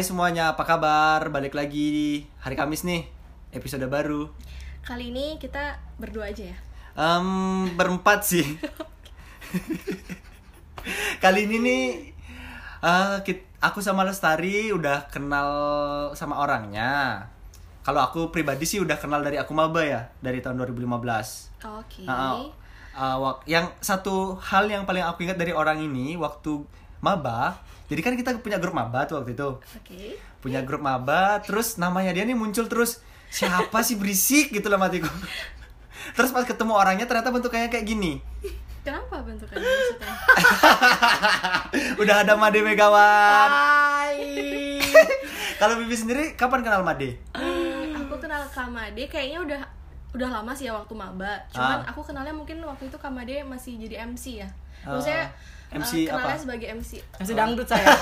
Hai semuanya, apa kabar? Balik lagi di hari Kamis nih, episode baru. Kali ini kita berdua aja ya. Em, berempat sih. Kali ini nih, eh, kit- aku sama Lestari udah kenal sama orangnya. Kalau aku pribadi sih udah kenal dari aku maba ya, dari tahun 2015. Oke. Nah, uh, wak- yang satu hal yang paling aku ingat dari orang ini waktu maba, jadi kan kita punya grup maba tuh waktu itu. Oke. Punya grup maba, terus namanya dia nih muncul terus siapa sih berisik gitu lah matiku. Terus pas ketemu orangnya ternyata bentuknya kayak gini. Kenapa bentukannya maksudnya? Udah ada Made Megawan. Hai. Kalau Bibi sendiri kapan kenal Made? Hmm, aku kenal Kamade kayaknya udah udah lama sih ya waktu maba. Cuman Ah. aku kenalnya mungkin waktu itu Kamade masih jadi MC ya. Ah. Maksudnya MC eh, kenalnya apa? sebagai MC. Masih dangdut saya.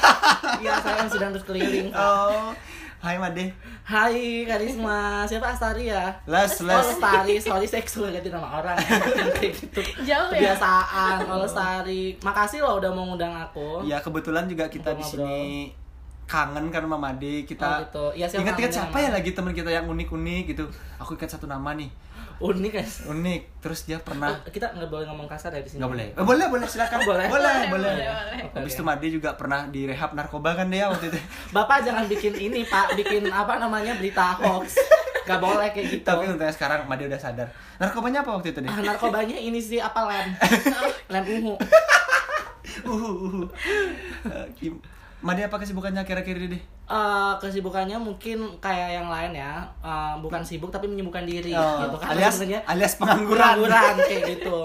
Iya, saya masih dangdut keliling. Oh, hai Made. Hai, Karisma. Siapa Astari ya? Les, Oh, les. Lestari. Sorry, saya suka ganti nama orang. Kayak gitu. Jauh ya? Kebiasaan. Oh, Lestari. Makasih loh udah mau ngundang aku. Ya kebetulan juga kita di sini kangen kan sama Made kita Oh, gitu. Iya, siapa ingat-ingat siapa ya lagi teman kita yang unik-unik gitu aku ingat satu nama nih Unik guys. unik terus dia pernah Oh, kita nggak boleh ngomong kasar ya di sini. nggak boleh eh, boleh boleh silakan Oh, boleh. boleh Boleh, boleh, boleh, boleh. Oke, habis itu Made juga pernah direhab narkoba kan dia waktu itu Bapak jangan bikin ini, Pak. Bikin apa namanya berita hoax. Gak boleh kayak gitu. tapi untungnya sekarang Made udah sadar narkobanya apa waktu itu deh Ah, narkobanya ini sih apa lem? lem ungu. uhu uhu Eh, Kim- Made apa kesibukannya akhir-akhir ini deh Eh, kesibukannya mungkin kayak yang lain ya. Eh, bukan sibuk tapi menyibukkan diri Oh, gitu kan. alias sebenarnya alias pengangguran. pengangguran kayak gitu.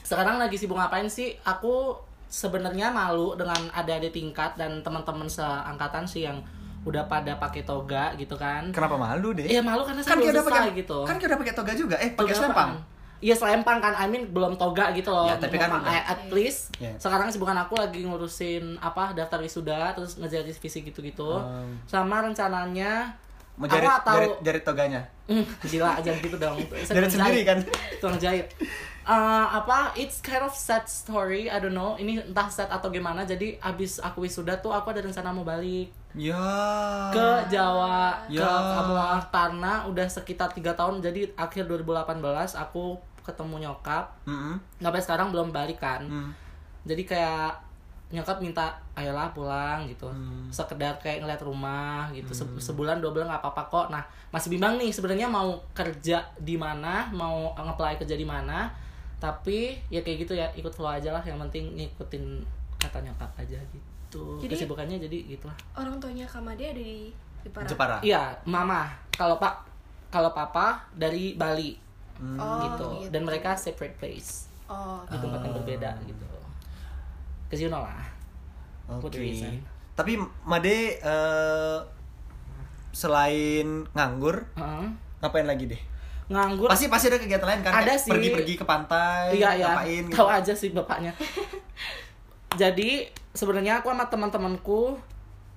Sekarang lagi sibuk ngapain sih? Aku sebenarnya malu dengan adik-adik tingkat dan teman-teman seangkatan sih yang udah pada pakai toga gitu kan. Kenapa malu deh? Iya malu karena kan saya kita belum udah pakai gitu. kan kita udah pakai toga juga. Eh pakai selempang? Iya selempang kan, I mean belum toga gitu loh. Ya, tapi kan Mau- udah. at least Ya. sekarang sibukan aku lagi ngurusin apa daftar wisuda, terus ngejar visi gitu-gitu. Hmm. Sama rencananya mau aku tahu jarit, jarit toganya Hmm, gila aja gitu dong. Tukang sendiri kan? Tukang jahit. Eh, apa it's kind of sad story I don't know ini entah sad atau gimana jadi abis aku wisuda tuh aku ada rencana mau balik ya ke Jawa Ya. ke Kamuang karena udah sekitar tiga tahun jadi akhir 2018 aku ketemu nyokap. Mm-mm. sampai sekarang belum balik kan. Mm. jadi kayak nyokap minta ayolah pulang gitu. Hmm. sekedar kayak ngeliat rumah gitu. Se- sebulan dua bulan nggak apa-apa kok. Nah masih bimbang nih sebenarnya mau kerja di mana mau ngeplay kerja di mana. Tapi ya kayak gitu ya ikut flow aja lah. Yang penting ngikutin kata nyokap aja gitu. Jadi- kesibukannya jadi gitulah. Orang tuanya Kamade ada di Jepara. Jepara. Iya mama. Kalau pak kalau papa dari Bali Hmm. Oh, gitu gitu. dan mereka separate place Oh. di tempat yang berbeda gitu Cause you know lah Oke. The reason? Tapi Made eh, selain nganggur, Heeh. ngapain lagi deh? nganggur Pasti pasti ada kegiatan lain kan? Ada Kayak sih. Pergi-pergi ke pantai, iya ya ngapain gitu. tahu aja sih bapaknya jadi sebenarnya aku sama teman-temanku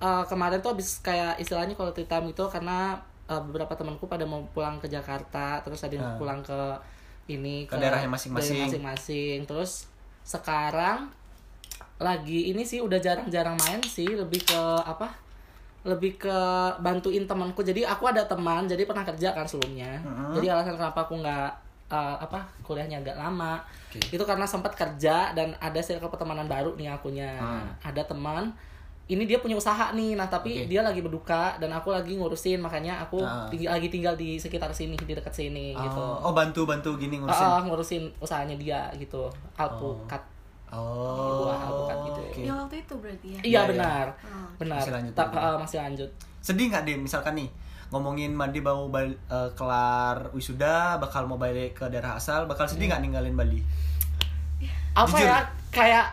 eh, kemarin tuh habis kayak istilahnya kalau time gitu karena eh, beberapa temanku pada mau pulang ke Jakarta terus ada yang Ah. pulang ke ini Ke daerahnya masing-masing. daerah masing-masing terus sekarang lagi ini sih udah jarang-jarang main sih lebih ke apa lebih ke bantuin temanku jadi aku ada teman jadi pernah kerja kan sebelumnya Mhm. jadi alasan kenapa aku nggak uh, apa kuliahnya agak lama Oke. itu karena sempat kerja dan ada circle pertemanan baru nih akunya Hmm. ada teman ini dia punya usaha nih nah tapi Oke. dia lagi berduka dan aku lagi ngurusin makanya aku tinggi- lagi tinggal di sekitar sini di dekat sini gitu Oh, oh bantu-bantu gini ngurusin. Ah, ah, ngurusin usahanya dia gitu alpukat Oh. Buah alpukat gitu. oke. Yang waktu itu berarti ya. iya iya. benar Oh. benar Masih lanjut Tak- dulu. ah, masih lanjut Sedih nggak deh misalkan nih ngomongin Mandi mau bal- eh, kelar wisuda bakal mau balik ke daerah asal bakal sedih nggak ninggalin Bali? apa Jujur. ya kayak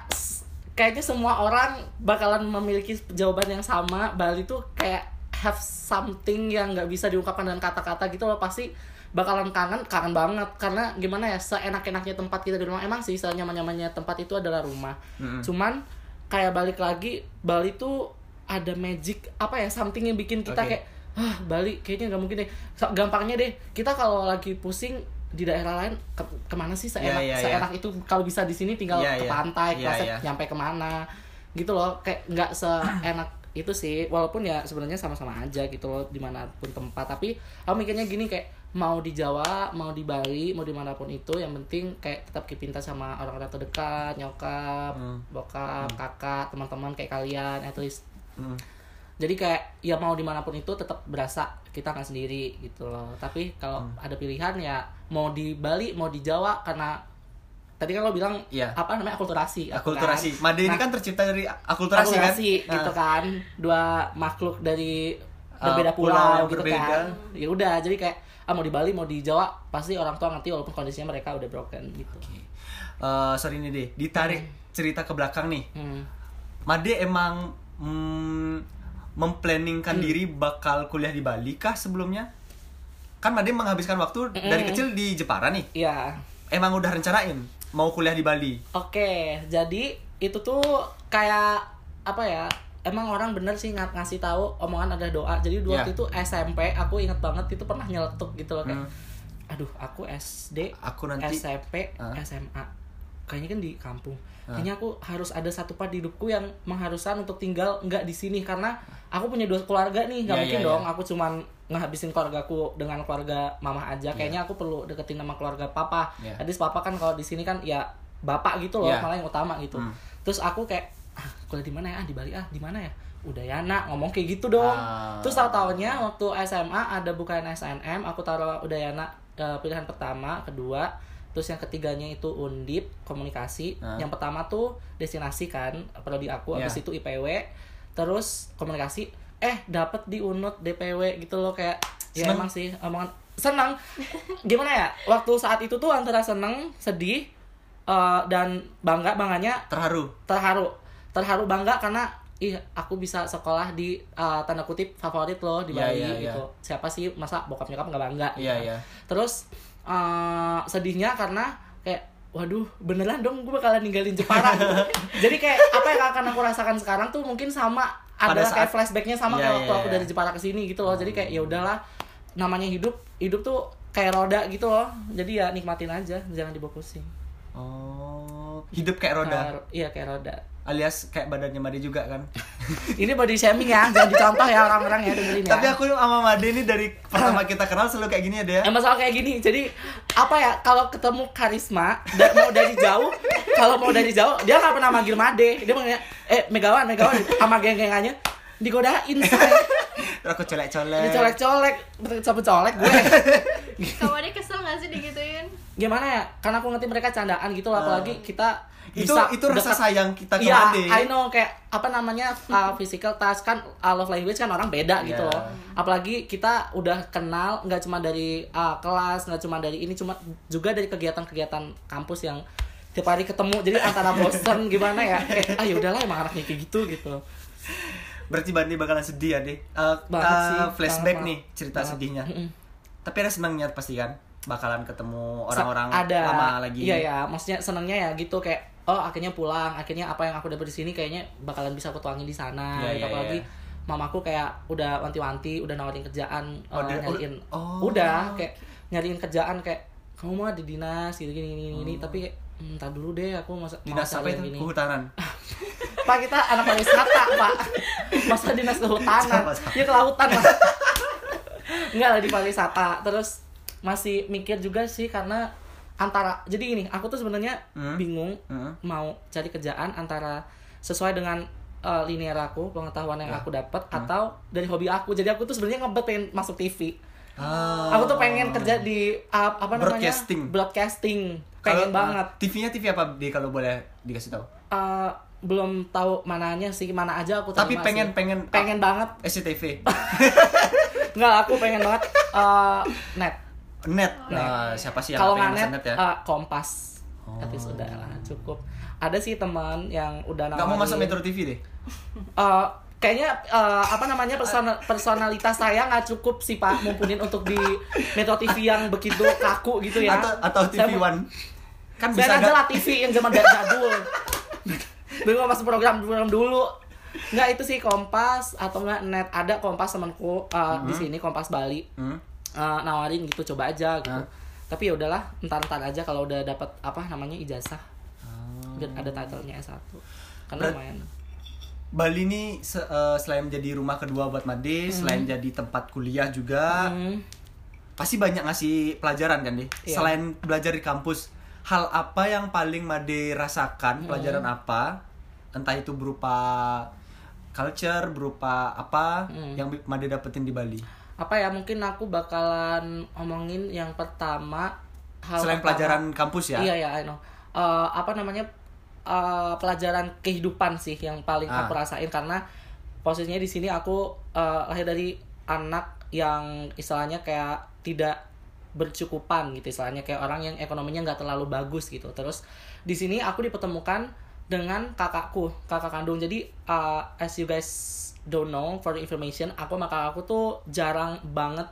kayaknya semua orang bakalan memiliki jawaban yang sama. Bali tuh kayak have something yang nggak bisa diungkapkan dengan kata-kata gitu loh. Pasti bakalan kangen kangen banget. Karena gimana ya seenak-enaknya tempat kita di rumah emang sih senyaman-nyamannya tempat itu adalah rumah. Mm-mm. cuman kayak balik lagi Bali tuh ada magic apa ya something yang bikin kita Oke. kayak ah Bali kayaknya nggak mungkin deh. Gampangnya deh kita kalau lagi pusing di daerah lain ke- ke mana sih seenak Iya, iya, seenak itu kalau bisa di sini tinggal Iya, ke iya. pantai Iya, kelasnya iya. nyampe ke mana gitu loh kayak nggak seenak itu sih walaupun ya sebenarnya sama-sama aja gitu loh di mana pun tempat tapi aku mikirnya gini kayak mau di Jawa mau di Bali mau di mana pun itu yang penting kayak tetap keep in touch sama orang-orang terdekat nyokap Hmm. bokap kakak teman-teman kayak kalian at least Hmm. Jadi kayak ya mau di mana pun itu tetap berasa kita nggak sendiri gitu loh tapi kalau Hmm. ada pilihan ya mau di Bali mau di Jawa karena tadi kan lo bilang Iya. apa namanya akulturasi Akulturasi. kan? Made ini Nah, kan tercipta dari akulturasi, kan? akulturasi gitu Nah. kan dua makhluk dari Uh, berbeda pulau pulau, gitu berbeda. kan ya udah jadi kayak ah mau di Bali mau di Jawa pasti orang tua ngerti walaupun kondisinya mereka udah broken gitu Eh, sorry nih deh, ditarik cerita ke belakang nih. hmm. Made emang mm, memplanningkan Hmm. diri bakal kuliah di Bali kah sebelumnya? Kan Made menghabiskan waktu dari Mm-mm. kecil di Jepara nih. Iya Emang udah rencanain mau kuliah di Bali? Oke, jadi itu tuh kayak apa ya? Emang orang bener sih ng ngasih tahu omongan ada doa. Jadi dulu Iya. waktu itu SMP, aku inget banget itu pernah nyeletuk gitu loh kayak, Hmm. aduh aku SD, Aku nanti SMP, Hah? SMA. Kayaknya kan di kampung. Hah? Kayaknya aku harus ada satu part di hidupku yang mengharuskan untuk tinggal nggak di sini karena aku punya dua keluarga nih, nggak Iya, mungkin iya, dong iya. aku cuman ngehabisin keluargaku dengan keluarga mama aja. Kayaknya aku perlu deketin sama keluarga papa. Iya. Jadi papa kan kalau di sini kan ya bapak gitu loh, Iya. malah yang utama gitu. Hmm. Terus aku kayak ah, kuliah di mana ya? Ah, di Bali ah, di mana ya? Udah ya nak ngomong kayak gitu dong. Ah. Terus tahu taunya waktu SMA ada bukan SNM, aku taruh udah ya nak eh, pilihan pertama, kedua, terus yang ketiganya itu undip komunikasi. Ah. Yang pertama tuh destinasi kan, prodi aku, Iya. habis itu IPW, terus komunikasi. Eh dapat di unut DPW gitu loh kayak ya emang sih omongan senang gimana ya waktu saat itu tuh antara seneng sedih eh, dan bangga bangganya terharu. terharu terharu bangga karena ih aku bisa sekolah di uh, tanda kutip favorit loh di Iya, Bali iya, iya. gitu siapa sih masa bokap nyokap nggak bangga gitu Iya, kan. iya. terus uh, sedihnya karena kayak waduh beneran dong gue bakalan ninggalin Jepara. Gitu. jadi kayak apa yang akan aku rasakan sekarang tuh mungkin sama Pada ada kayak saat- flashbacknya sama Iya, kayak waktu iya, aku iya. dari Jepara ke sini gitu loh. Jadi kayak ya udahlah namanya hidup hidup tuh kayak roda gitu loh. Jadi ya nikmatin aja jangan dibawa pusing. Oh, hidup kayak roda. Iya kayak roda Alias kayak badannya Made juga kan. Ini body shaming ya, jangan dicontoh ya orang-orang ya dengerin ya. Tapi aku sama Made ini dari pertama kita kenal selalu kayak gini ya dia. Eh, masalah kayak gini, jadi apa ya kalau ketemu karisma da- mau dari jauh, kalau mau dari jauh dia nggak pernah manggil Made, dia manggilnya eh Megawan, Megawan sama geng-gengannya digodain. Terus aku colek-colek. dicolek-colek, sampai colek gue. Kamu dia kesel gak sih digituin? Gimana ya? Karena aku ngerti mereka candaan gitu loh, apalagi kita Itu bisa itu rasa dekat- sayang kita ke Iya, Made. I know kayak apa namanya uh, physical touch kan uh, love language kan orang beda gitu Iya. loh. Apalagi kita udah kenal nggak cuma dari uh, kelas, nggak cuma dari ini cuma juga dari kegiatan-kegiatan kampus yang tiap hari ketemu. Jadi antara bosen gimana ya? Kayak ah ya udahlah emang anaknya kayak gitu gitu. Berarti Bandi bakalan sedih ya deh. Eh, Banget eh, sih, flashback banget, nih cerita banget. sedihnya. Tapi ada senangnya pasti kan bakalan ketemu orang-orang ada lama lagi. Iya ya, maksudnya senangnya ya gitu kayak oh akhirnya pulang, akhirnya apa yang aku dapat di sini kayaknya bakalan bisa aku tuangin di sana. Iya, gitu. iya, Apalagi iya. mamaku kayak udah wanti-wanti, udah nawarin kerjaan, Oh, udah- nyariin. oh. Udah kayak nyariin kerjaan kayak kamu mah di dinas gitu gini gini, gini. tapi kayak "Hmm, dulu deh aku masa mau Oh. Dinas apa cari itu? yang gini." Kehutanan. Pak kita anak pariwisata, Pak. Masa dinas kehutanan? Sama, sama. Ya kelautan lah. Enggak lah di pariwisata. Terus masih mikir juga sih karena antara jadi gini, aku tuh sebenarnya Hmm. bingung Hmm. mau cari kerjaan antara sesuai dengan uh, linear aku, pengetahuan yang Ya. aku dapat atau dari hobi aku. Jadi aku tuh sebenarnya ngebet pengen masuk TV. Ah. Aku tuh pengen kerja di uh, apa namanya? Broadcasting. Broadcasting. Pengen banget. eh, TV-nya TV apa di kalau boleh dikasih tahu? Uh, belum tahu mananya sih mana aja aku Tapi pengen sih. pengen pengen banget SCTV. nggak aku pengen banget uh, net net. Nah, siapa sih yang kalau nggak net, ya? uh, kompas Oh. tapi sudah lah cukup ada sih teman yang udah Nggak mau masuk Metro TV deh. uh, kayaknya uh, apa namanya personal, personalitas saya nggak cukup sih pak mumpunin untuk di Metro TV yang begitu kaku gitu ya Atau atau Saya TV mau- One. Kan saya bisa aja lah TV yang zaman jadul belum masuk program program dulu nggak itu sih kompas atau nggak net ada kompas temanku uh, di sini kompas Bali Hmm. Uh, nawarin gitu coba aja gitu Hah? tapi ya udahlah entar-entar aja kalau udah dapat apa namanya ijazah Oh. ada titlenya S1 karena Berat- lumayan Bali ini se- eh, selain menjadi rumah kedua buat Made, Hmm. selain jadi tempat kuliah juga, pasti banyak ngasih pelajaran kan deh. Iya. Selain belajar di kampus, hal apa yang paling Made Hmm. rasakan? Pelajaran apa? Entah itu berupa culture, berupa apa Hmm. yang Made dapetin di Bali. Apa ya mungkin aku bakalan omongin yang pertama hal Selain pertama- pelajaran kampus ya. Iya ya, I know. Eh, apa namanya eh, pelajaran kehidupan sih yang paling Ah. aku rasain karena posisinya di sini aku eh, lahir dari anak yang istilahnya kayak tidak bercukupan gitu istilahnya kayak orang yang ekonominya nggak terlalu bagus gitu terus di sini aku dipertemukan dengan kakakku kakak kandung. Jadi uh, as you guys don't know for information aku sama kakakku tuh jarang banget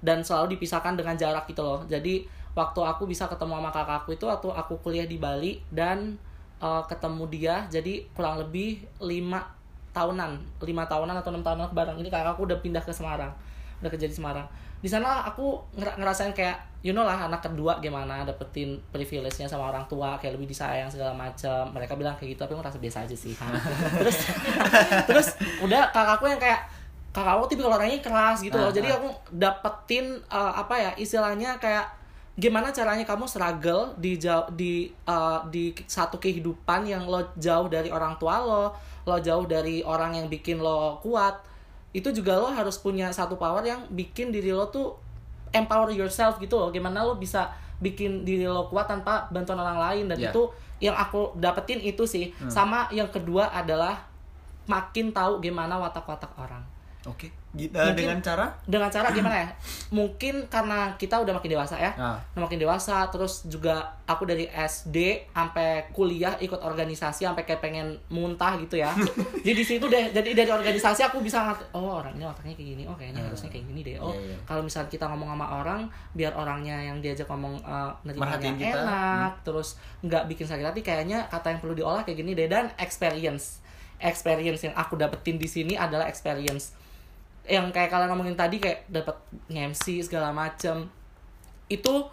dan selalu dipisahkan dengan jarak gitu loh. Jadi waktu aku bisa ketemu sama kakakku itu waktu aku kuliah di Bali dan uh, ketemu dia jadi kurang lebih lima tahunan lima tahunan atau enam tahunan bareng. Ini kakakku udah pindah ke Semarang udah kerja di Semarang di sana aku ngera- ngerasain kayak you know lah anak kedua gimana dapetin privilege-nya sama orang tua kayak lebih disayang segala macam mereka bilang kayak gitu tapi aku ngerasa biasa aja sih. Terus terus udah kakakku yang kayak kakakku tipe orangnya keras gitu loh. Ah, jadi ah. aku dapetin uh, apa ya istilahnya kayak gimana caranya kamu struggle di jauh di uh, di satu kehidupan yang lo jauh dari orang tua lo lo jauh dari orang yang bikin lo kuat itu juga lo harus punya satu power yang bikin diri lo tuh empower yourself gitu loh. Gimana lo bisa bikin diri lo kuat tanpa bantuan orang lain. Dan Ya. itu yang aku dapetin itu sih. Sama yang kedua adalah makin tahu gimana watak-watak orang Oke. Gi- eh, Mungkin- dengan cara dengan cara gimana ya mungkin karena kita udah makin dewasa ya Ah. makin dewasa terus juga aku dari SD sampai kuliah ikut organisasi sampai kayak pengen muntah gitu ya jadi di situ deh jadi dari organisasi aku bisa ngerti oh orangnya otaknya kayak gini oh kayaknya harusnya kayak gini deh oh Iya, iya. kalau misalnya kita ngomong sama orang biar orangnya yang diajak ngomong uh, nerimanya kita. Hmm. enak terus nggak bikin sakit hati kayaknya kata yang perlu diolah kayak gini deh dan experience experience yang aku dapetin di sini adalah experience yang kayak kalian ngomongin tadi kayak dapat MC segala macem itu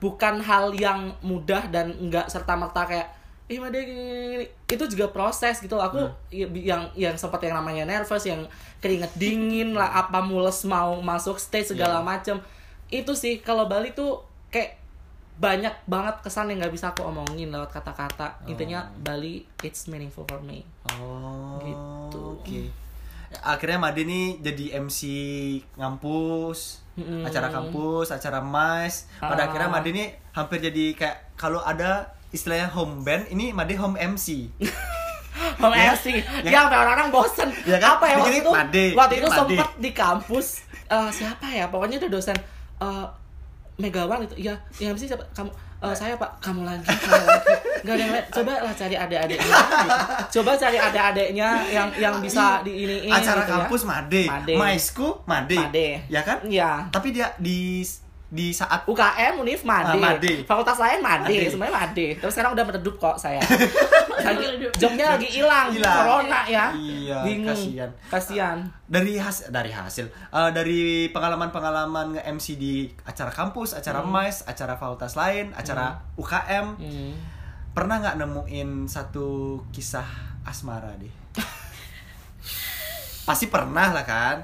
bukan hal yang mudah dan nggak serta merta kayak ih gini." itu juga proses gitu aku i- yang yang sempat yang namanya nervous yang keringet dingin lah apa mules mau masuk stage segala macem itu sih kalau Bali tuh kayak banyak banget kesan yang nggak bisa aku omongin lewat kata-kata intinya Bali it's meaningful for me Oh. Gitu. Oke. Akhirnya Made nih jadi MC ngampus, Mm-mm. acara kampus, acara MAS. Pada Ah. akhirnya Made nih hampir jadi kayak kalau ada istilahnya home band, ini Made home MC. Home Ya, MC. ya Ya, orang-orang bosen. Ya kan? Apa ya waktu itu? Made, Waktu itu sempat di kampus eh, siapa ya? Pokoknya ada dosen eh, Megawan itu. Ya, yang MC siapa? Kamu eh, saya Pak, kamu lagi, kamu lagi. Gak ada yang lain. Coba lah cari adik-adiknya. gitu. Coba cari adik-adiknya yang yang bisa di ini acara gitu ya. kampus Made, Made. Maisku Made. Made. Ya kan? Iya. Tapi dia di di saat UKM, Unif, Made. Ah, Made. Fakultas lain Made, Made. semuanya Made. Terus sekarang udah meredup kok saya. lagi, jobnya lagi hilang, corona ya. Iya, Bingung. kasihan. Kasihan. dari hasil dari hasil eh, dari pengalaman-pengalaman nge-MC di acara kampus, acara MAS, acara fakultas lain, acara UKM, Hmm. pernah nggak nemuin satu kisah asmara deh? Pasti pernah lah kan?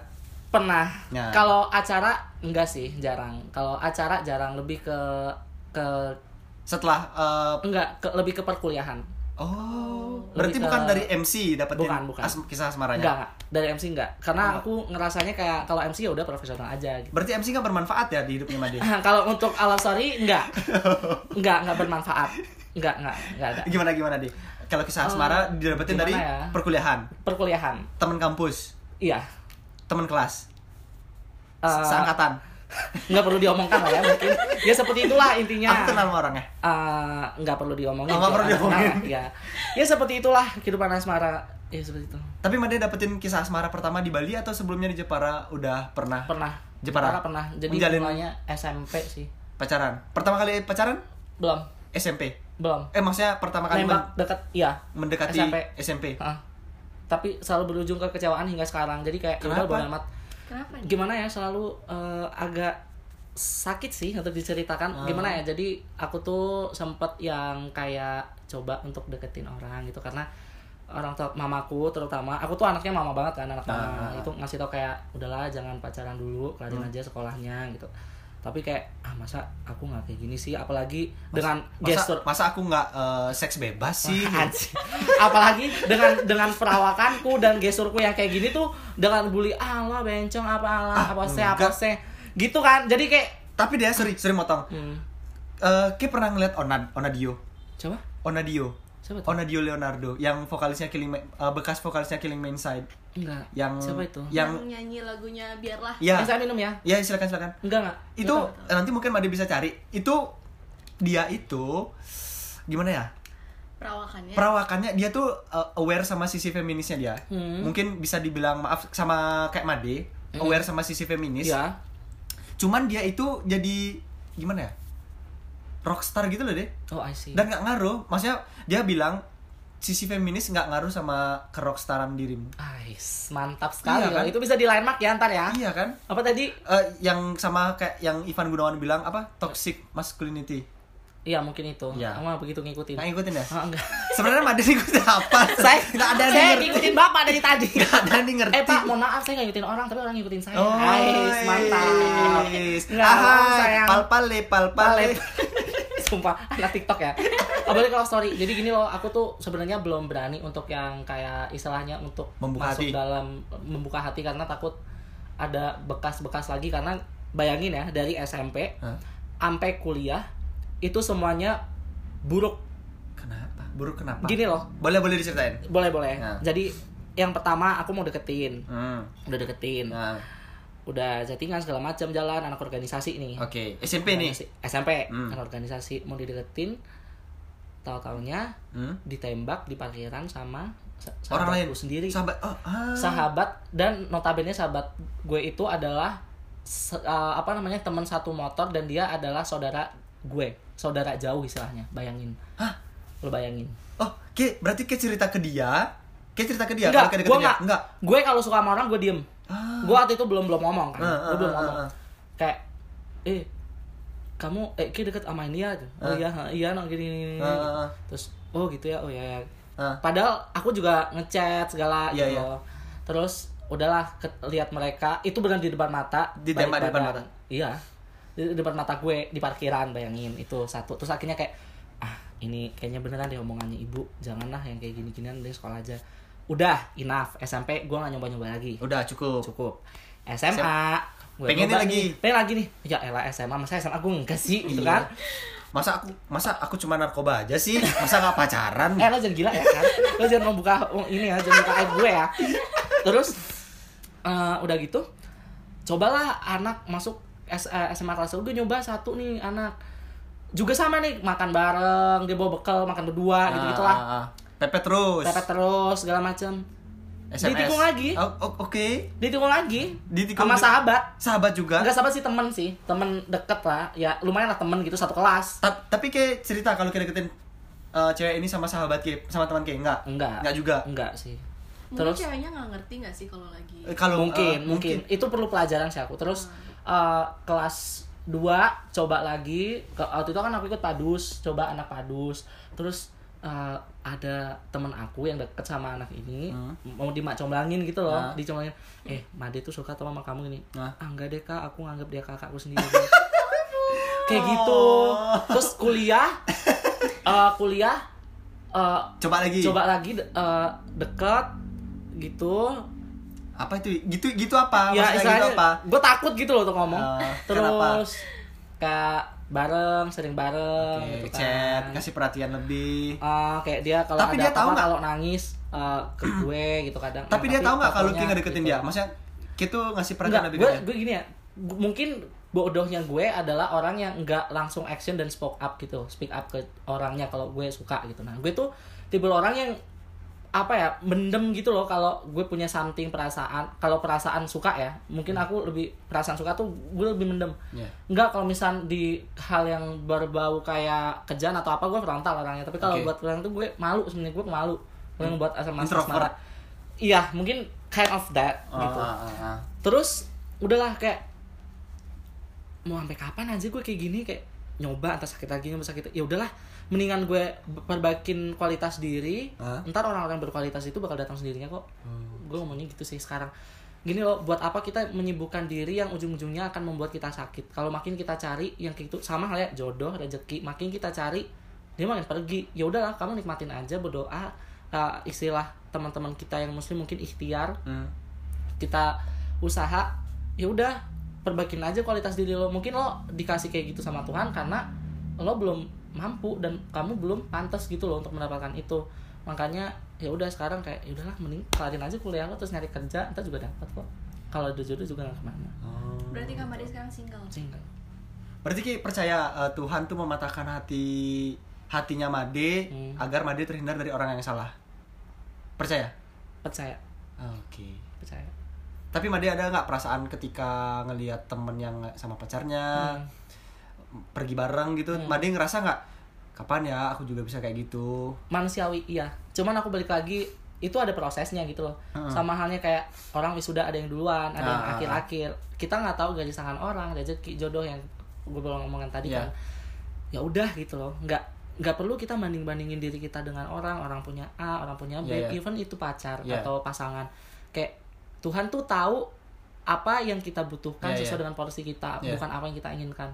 Pernah. Ya. Kalau acara enggak sih, jarang. Kalau acara jarang lebih ke ke Setelah eh, enggak ke, lebih ke perkuliahan. oh, Lebih berarti ke- bukan dari MC dapetin Bukan, bukan. as- kisah asmaranya. Enggak, enggak. Dari MC enggak. Karena Oh. aku ngerasanya kayak kalau MC ya udah profesional aja gitu. Berarti MC nggak bermanfaat ya di hidupnya Made? kalau untuk ala story enggak. Enggak, enggak bermanfaat. Enggak, enggak, enggak ada. gimana gimana deh? Kalau kisah asmara Eh, didapetin dari ya? perkuliahan, Perkuliahan. teman kampus, Iya. Teman kelas, Eh, seangkatan. nggak perlu diomongkan lah ya mungkin ya seperti itulah intinya Aku kenal orangnya. Eh, nggak perlu diomongin nggak perlu diomongin. kenal, ya ya seperti itulah kehidupan asmara ya seperti itu Tapi Made dapetin kisah asmara pertama di Bali atau sebelumnya di Jepara udah pernah pernah Jepara? pernah jadi Menjalin- mulainya SMP sih pacaran? Pertama kali pacaran belum SMP. belum Eh maksudnya pertama kali nembak men- dekat iya mendekati SMP. SMP. Heeh. Tapi selalu berujung ke kecewaan hingga sekarang jadi kayak ya Kenapa? bodo amat Kenapa nih? gimana ya selalu eh, agak sakit sih untuk diceritakan Ah. gimana ya jadi aku tuh sempet yang kayak coba untuk deketin orang gitu karena orang tua mamaku terutama aku tuh anaknya mama banget kan anak mama ah. itu ngasih tau kayak udahlah jangan pacaran dulu kelarin Hmm. aja sekolahnya gitu tapi kayak ah masa aku nggak kayak gini sih? Apalagi dengan masa, gestur masa aku nggak eh, seks bebas sih? Apalagi dengan dengan perawakanku dan gesturku yang kayak gini tuh dengan bully Allah bencong apa Allah Ah, apa sih apa sih gitu kan? Jadi kayak tapi dia sorry sorry motong. Hmm, Eh, Ki pernah ngeliat Onad Onadio? Coba? Onadio siapa tuh? Onadio Leonardo yang vokalisnya Killing Ma- eh, bekas vokalisnya Killing Me Inside. Enggak. Yang siapa itu? yang yang nyanyi lagunya biarlah ya. Yang saya minum ya? Ya silakan silakan. Enggak enggak. Itu eh, nanti mungkin Made bisa cari. Itu dia itu gimana ya? Perawakannya. Perawakannya dia tuh uh, aware sama sisi feminisnya dia. Hmm. mungkin bisa dibilang maaf sama kayak Made Hmm. aware sama sisi feminis. Ya. Cuman dia itu jadi gimana ya rockstar gitu loh deh oh I see dan nggak ngaruh maksudnya dia bilang sisi feminis nggak ngaruh sama kerockstaran dirimu Ais, mantap sekali Iya, kan? loh. Itu bisa di landmark ya ntar ya. iya kan Apa tadi? Eh, yang sama kayak yang Ivan Gunawan bilang apa toxic masculinity Iya mungkin itu. Iya. Aku nggak begitu ngikutin. nggak ngikutin ya Ah, enggak. sebenarnya Made ngikutin apa saya nggak ada saya ngerti. ngikutin bapak dari tadi. nggak ada yang ngerti Eh pak, mohon maaf saya nggak ngikutin orang tapi orang ngikutin saya. Oh, Ais, mantap. yes. Nggak, Ahai, sayang. Palpale, palpale. Sumpah, anak TikTok ya. Apalagi kalau story. Jadi gini loh, aku tuh sebenarnya belum berani untuk yang kayak istilahnya untuk Membuka masuk hati. dalam membuka hati karena takut ada bekas-bekas lagi karena bayangin ya dari SMP Hah? sampai kuliah itu semuanya buruk. Kenapa? Buruk kenapa? Gini loh, Boleh boleh diceritain. boleh boleh. Nah. Jadi yang pertama aku mau deketin, Hmm. udah deketin, Nah, udah chattingan segala macam jalan anak organisasi nih. oke. SMP nih. SMP Hmm. anak organisasi mau dideketin, tahu taunya Hmm? ditembak di parkiran sama sa- Orang lain sendiri. Sahabat. Oh, ah. Sahabat dan notabene sahabat gue itu adalah uh, apa namanya teman satu motor dan dia adalah saudara gue, saudara jauh istilahnya. Bayangin. Hah? Lo bayangin. Oh, Ki, berarti Ki cerita ke dia. Ki cerita ke dia Enggak, gue. Enggak. Gue kalau suka sama orang gue diem. Ah. Gue waktu itu belum belum ngomong kan. Ah, gue ah, belum ah, ngomong. ah. Kayak eh kamu eh Ki deket sama ini ya? Oh Ah. iya, iya no gini, gini, gini. Ah, ah, ah. Terus oh gitu ya. Oh ya. ya. Ah. Padahal aku juga ngechat segala Iya, gitu. iya. loh. Terus udahlah ke- lihat mereka itu benar di depan mata. Di depan badan. mata? Iya. Di depan mata gue di parkiran bayangin itu satu. Terus akhirnya kayak ah ini kayaknya beneran deh omongannya ibu. Janganlah yang kayak gini-ginian deh sekolah aja. Udah enough. SMP gue gak nyoba-nyoba lagi. Udah cukup. cukup. SMA gue nyoba lagi. nih. pengen lagi nih. Ya elah SMA masa SMA gue enggak sih? Gitu Iya. kan? Masa aku masa aku cuma narkoba aja sih? Masa nggak pacaran? eh lo jangan gila ya kan? Lo jangan mau buka oh, ini ya jangan buka aib gue ya. Terus eh, udah gitu cobalah anak masuk S- eh, SMA kelas. Gue nyoba satu nih anak. Juga sama nih makan bareng dia bawa bekal makan berdua gitu gitulah Ah, ah, Pepet terus. pepet terus segala macam SMS. Ditikung lagi. Oh, oh, Oke. ditikung lagi. Ditikung sama sahabat. Sahabat juga. Enggak sahabat sih temen sih. Temen deket lah. Ya lumayan lah temen gitu satu kelas. Ta- tapi kayak cerita kalau kita deketin eh, cewek ini sama sahabat Ki, sama teman Ki, enggak? enggak. Enggak juga. enggak sih. Mungkin terus? ceweknya nggak ngerti nggak sih kalau lagi Eh, kalau mungkin, eh, mungkin. Itu perlu pelajaran sih aku. Terus eh, kelas 2 coba lagi. Ke waktu itu kan aku ikut padus. Coba anak padus. Terus eh, ada temen aku yang deket sama anak ini Hmm. mau dimacomblangin gitu loh Ah. dicomblangin eh Made tuh suka sama kamu ini Ah. ah enggak deh kak aku nganggap dia kakakku sendiri kayak gitu Oh. terus kuliah eh, kuliah eh, Coba lagi. coba lagi de- eh, deket gitu Apa itu? Gitu gitu apa? ya Maksudnya gitu istilahnya apa? gue takut gitu loh untuk ngomong kenapa? terus kayak bareng sering bareng Oke, gitu chat, kan kasih perhatian lebih. Ah, kayak dia kalau Tapi ada dia tahu nggak? kalau nangis eh, ke gue gitu kadang Tapi Nah, dia tahu nggak kalau Ki pokoknya ngedeketin gitu. dia? Maksudnya Ki tuh ngasih perhatian Enggak, lebih gue dia. gue gini ya mungkin bodohnya gue adalah orang yang enggak langsung action dan spoke up gitu speak up ke orangnya kalau gue suka gitu nah gue tuh tipe orang yang apa ya mendem gitu loh kalau gue punya something perasaan kalau perasaan suka ya mungkin aku lebih perasaan suka tuh gue lebih mendem Iya. Enggak kalau misal di hal yang berbau kayak kejan atau apa gue frontal orangnya tapi kalau Oke. buat orang tuh gue malu sebenarnya gue malu yang buat asal Introvert. iya mungkin kind of that Oh, gitu ah, ah, ah. terus udahlah kayak mau sampai kapan aja gue kayak gini kayak nyoba entah sakit lagi nyoba sakit. Ya udahlah mendingan gue perbaikin kualitas diri Hah? ntar orang-orang berkualitas itu bakal datang sendirinya kok. Gue ngomongnya gitu sih sekarang. Gini loh buat apa kita menyibukkan diri yang ujung-ujungnya akan membuat kita sakit? Kalau makin kita cari yang kayak gitu sama halnya jodoh rezeki makin kita cari dia makin pergi. Ya udahlah kamu nikmatin aja berdoa. Uh, istilah teman-teman kita yang muslim mungkin ikhtiar. Hmm. kita usaha ya udah perbaikin aja kualitas diri lo mungkin lo dikasih kayak gitu sama Tuhan karena lo belum mampu dan kamu belum pantas gitu loh untuk mendapatkan itu makanya ya udah sekarang kayak ya udahlah mending kelarin aja kuliah lo terus nyari kerja ntar juga dapat kok kalau ada jodoh juga nggak ke mana Oh. Berarti Kak Made sekarang single. single Berarti Ki percaya eh, Tuhan tuh mematahkan hati hatinya Made Hmm. agar Made terhindar dari orang yang salah. Percaya? percaya Oke. percaya Tapi Made ada nggak perasaan ketika ngelihat temen yang sama pacarnya Hmm. pergi bareng gitu, Made ngerasa nggak kapan ya aku juga bisa kayak gitu? manusiawi iya cuman aku balik lagi itu ada prosesnya gitu loh sama halnya kayak orang wisuda ada yang duluan ada yang Ah. akhir-akhir kita nggak tahu garis tangan orang rezeki jodoh yang gue belum ngomongin tadi Iya. kan ya udah gitu loh nggak nggak perlu kita banding bandingin diri kita dengan orang orang punya A orang punya B Iya, iya. even itu pacar Iya. atau pasangan kayak Tuhan tuh tahu apa yang kita butuhkan Iya, sesuai iya. dengan porsi kita Iya. bukan apa yang kita inginkan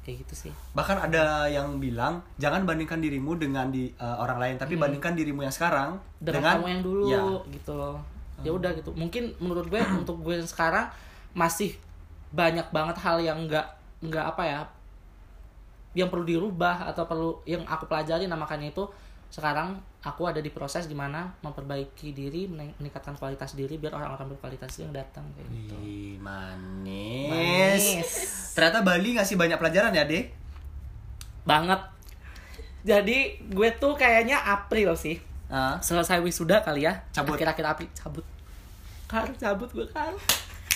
kayak gitu sih Bahkan ada yang bilang jangan bandingkan dirimu dengan di eh, orang lain, tapi bandingkan dirimu yang sekarang Hmm. dengan, kamu yang dulu Ya. gitu loh ya udah gitu mungkin menurut gue untuk gue yang sekarang masih banyak banget hal yang nggak nggak apa ya yang perlu dirubah atau perlu yang aku pelajari nah makanya itu sekarang aku ada di proses gimana memperbaiki diri mening- meningkatkan kualitas diri biar orang-orang berkualitas itu yang datang kayak gitu Ih, manis. Manis. Ternyata Bali ngasih banyak pelajaran ya, Dek? banget jadi gue tuh kayaknya April sih Ah. selesai wisuda kali ya Cabut. akhir-akhir April cabut kar cabut gue kar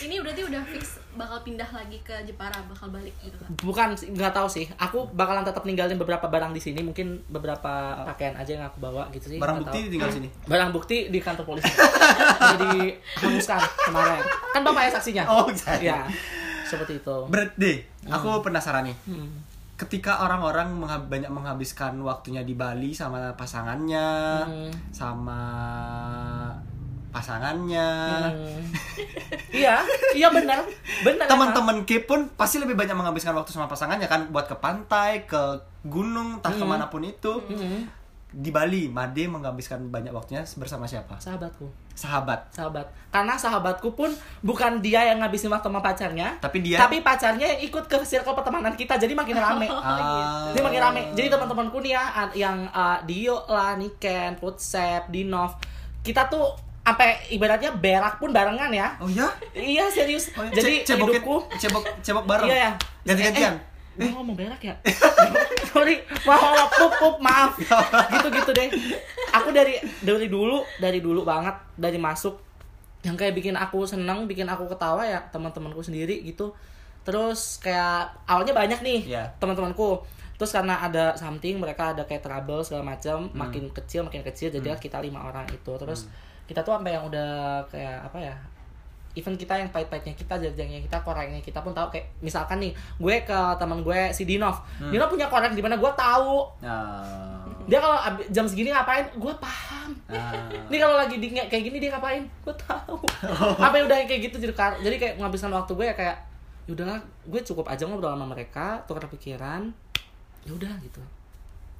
Ini berarti udah fix bakal pindah lagi ke Jepara, bakal balik gitu kan. bukan nggak tahu sih aku bakalan tetap ninggalin beberapa barang di sini mungkin beberapa pakaian aja yang aku bawa gitu sih Barang bukti tahu. tinggal sini. barang bukti di kantor polisi jadi hanguskan kemarin kan bapak ya saksinya Oh, saya. ya seperti itu Berarti, aku penasaran nih. Hmm. Ketika orang-orang mengha- banyak menghabiskan waktunya di Bali sama pasangannya, Hmm. sama pasangannya, Hmm. iya iya benar benar teman-teman K pun pasti lebih banyak menghabiskan waktu sama pasangannya kan buat ke pantai, ke gunung, entah ke mana pun itu. Hmm. Di Bali, Made menghabiskan banyak waktunya bersama siapa? sahabatku Sahabat. sahabat karena sahabatku pun bukan dia yang ngabisin waktu sama pacarnya Tapi dia- tapi pacarnya yang ikut ke circle pertemanan kita jadi makin rame Ah. Jadi makin rame. Jadi teman-temanku nih ya yang uh, Dio lah, Niken, Futsep, Dinov, kita tuh sampai ibaratnya berak pun barengan ya. Oh ya? Iya serius. Oh, Jadi ce- cebok, hidupku cebok cebok bareng. Iya ya. Ganti-gantian. Eh, eh, gua ngomong berak ya. Sorry, maaf, maaf, pup, pup, maaf. Gitu-gitu deh. Aku dari dari dulu, dari dulu banget dari masuk yang kayak bikin aku seneng, bikin aku ketawa ya teman-temanku sendiri gitu. Terus kayak awalnya banyak nih Iya. teman-temanku. Terus karena ada something, mereka ada kayak trouble segala macam, makin kecil makin kecil, jadilah kita lima orang itu. Terus kita tuh sampai yang udah kayak apa ya? Even kita yang pahit-pahitnya kita, jajangnya kita, koreknya kita pun tahu kayak misalkan nih, gue ke teman gue si Dinov. Dinov punya korek di mana gue tahu. Nah. Dia kalau jam segini ngapain, gue paham. Ah. Ini kalau lagi di kayak gini dia ngapain? Gue tahu. Apa yang udah kayak gitu jadi jadi kayak menghabiskan waktu gue ya kayak ya udahlah gue cukup aja ngobrol sama mereka tukar pikiran ya udah gitu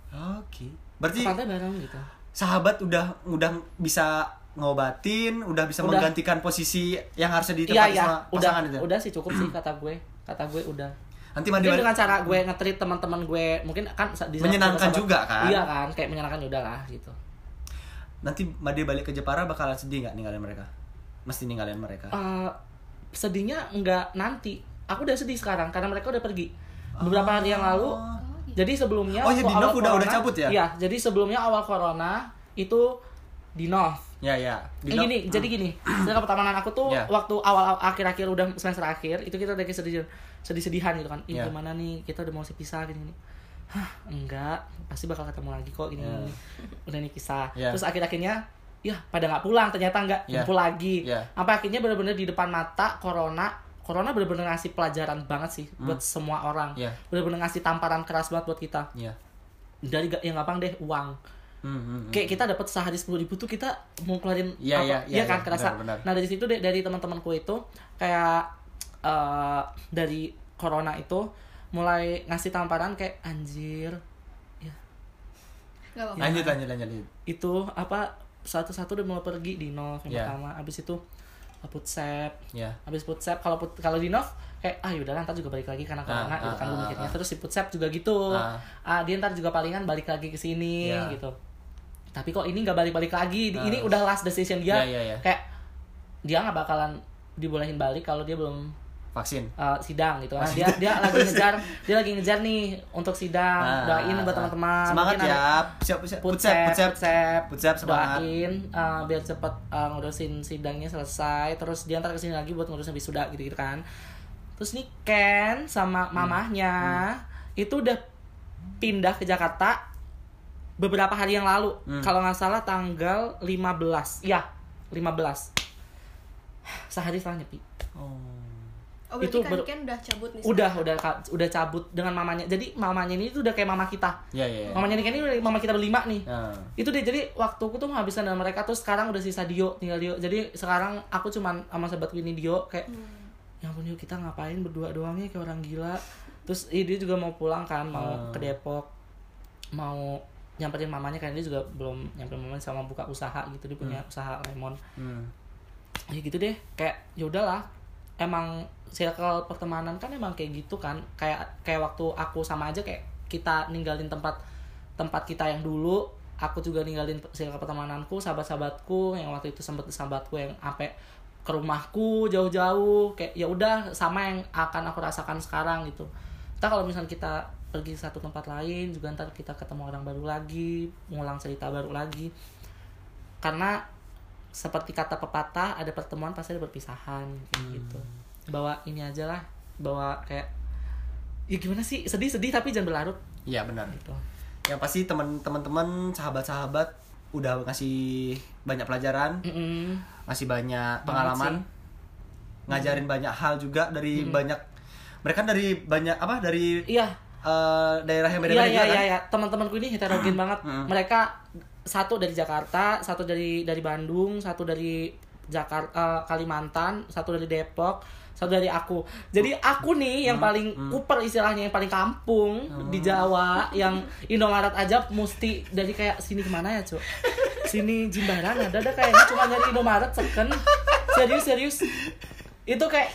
Oke. Berarti ke pantai bareng gitu sahabat udah udah bisa ngobatin, udah bisa Udah. menggantikan posisi yang harusnya iya ditempati iya sama udah pasangan itu. udah sih cukup sih kata gue kata gue udah Nanti mandi dengan cara gue nge-treat teman-teman gue mungkin kan di Menyenangkan juga, kan? iya kan kayak menyenangkan ya udahlah gitu nanti Made balik ke Jepara bakalan sedih nggak ninggalin mereka? Mesti ninggalin mereka. Eh, sedihnya nggak nanti aku udah sedih sekarang karena mereka udah pergi beberapa hari yang lalu jadi sebelumnya Oh, iya, Dinov awal udah- udah corona- cabut ya? iya jadi sebelumnya awal corona itu Dinov Ya ya. Eh, gini, jadi gini, setelah pertemanan aku tuh Ya. waktu awal akhir-akhir udah semester akhir itu kita udah kayak sedih sedih-sedihan gitu kan. Ih, Ya. gimana nih kita udah mau pisah gini gini. Hah, enggak, pasti bakal ketemu lagi kok gini. Ya. gini. Udah nih kisah. Ya. Terus akhir-akhirnya ya pada nggak pulang ternyata nggak Ya. kumpul lagi. Ya. Sampai akhirnya bener-bener di depan mata corona corona bener-bener ngasih pelajaran banget sih buat semua orang Iya. bener-bener ngasih tamparan keras banget buat kita Iya. dari yang gampang deh uang Hmm, hmm, hmm. kayak kita dapat sehari sepuluh ribu tuh kita mau keluarin Iya, apa iya, iya, kan iya, kerasa benar, benar. nah dari situ deh dari teman-temanku itu kayak eh, dari corona itu mulai ngasih tamparan kayak anjir ya Gak apa-apa. Lanjut, lanjut, lanjut, lanjut. itu apa satu-satu udah mau pergi di Nov yang Iya. pertama abis itu Putsep Ya. abis Putsep kalau put, kalau di Nov kayak ah yaudah ntar juga balik lagi karena corona Ah, gitu ah, kan gue ah, mikirnya ah. terus si Putsep juga gitu Ah. ah dia ntar juga palingan balik lagi ke sini Iya. gitu tapi kok ini nggak balik-balik lagi Ah. ini udah last decision dia Iya, iya, iya. kayak dia nggak bakalan dibolehin balik kalau dia belum Vaksin. uh, sidang gitu kan dia dia lagi ngejar dia lagi ngejar nih untuk sidang Ah, doain buat teman-teman Semangat Mungkin ya. Siap, siap. Putsep, Putsep, putsep. semangat. doain uh, biar cepet uh, ngurusin sidangnya selesai terus dia ntar ke sini lagi buat ngurusin wisuda gitu gitu kan terus nih Ken sama Hmm. mamahnya itu udah pindah ke Jakarta beberapa hari yang lalu Hmm. kalau nggak salah tanggal 15 ya 15 sehari setelahnya pi Oh. Oh Itu kan ber- udah cabut nih udah sekarang. udah udah cabut dengan mamanya jadi mamanya ini tuh udah kayak mama kita Ya, ya, ya. mamanya Ken ini udah mama kita berlima nih Nah. itu deh jadi waktuku tuh menghabiskan dengan mereka terus sekarang udah sisa Dio tinggal Dio jadi sekarang aku cuman sama sahabat ini Dio kayak Hmm. ya ampun Dio kita ngapain berdua doang ya kayak orang gila terus eh, dia juga mau pulang kan mau Hmm. ke Depok mau nyamperin mamanya kan dia juga belum nyamperin mamanya sama buka usaha gitu dia punya usaha lemon Hmm. ya gitu deh kayak ya udahlah emang circle pertemanan kan emang kayak gitu kan kayak kayak waktu aku sama aja kayak kita ninggalin tempat tempat kita yang dulu aku juga ninggalin circle pertemananku sahabat-sahabatku yang waktu itu sempet sahabatku yang sampai ke rumahku jauh-jauh kayak ya udah sama yang akan aku rasakan sekarang gitu. Ntar kalau misalnya kita pergi satu tempat lain juga ntar kita ketemu orang baru lagi ngulang cerita baru lagi. Karena seperti kata pepatah ada pertemuan pasti ada perpisahan kayak gitu. Bawa ini aja lah bawa kayak ya gimana sih? Sedih sedih tapi jangan berlarut. Iya, benar. gitu. Yang pasti teman-teman, sahabat-sahabat udah ngasih banyak pelajaran, Mm-mm. ngasih banyak pengalaman, ngajarin banyak hal juga dari banyak mereka dari banyak apa dari iya eh, daerah yang iya beda-beda iya iya kan? iya teman-temanku ini heterogen banget. Mm. mereka satu dari Jakarta satu dari dari Bandung satu dari Jakarta Kalimantan satu dari Depok satu dari aku. Jadi aku nih yang paling kuper istilahnya yang paling kampung di Jawa yang Indomaret aja mesti dari kayak sini ke mana ya cuk? Sini Jimbaran ada ada kayaknya cuma nyari Indomaret second serius serius. Itu kayak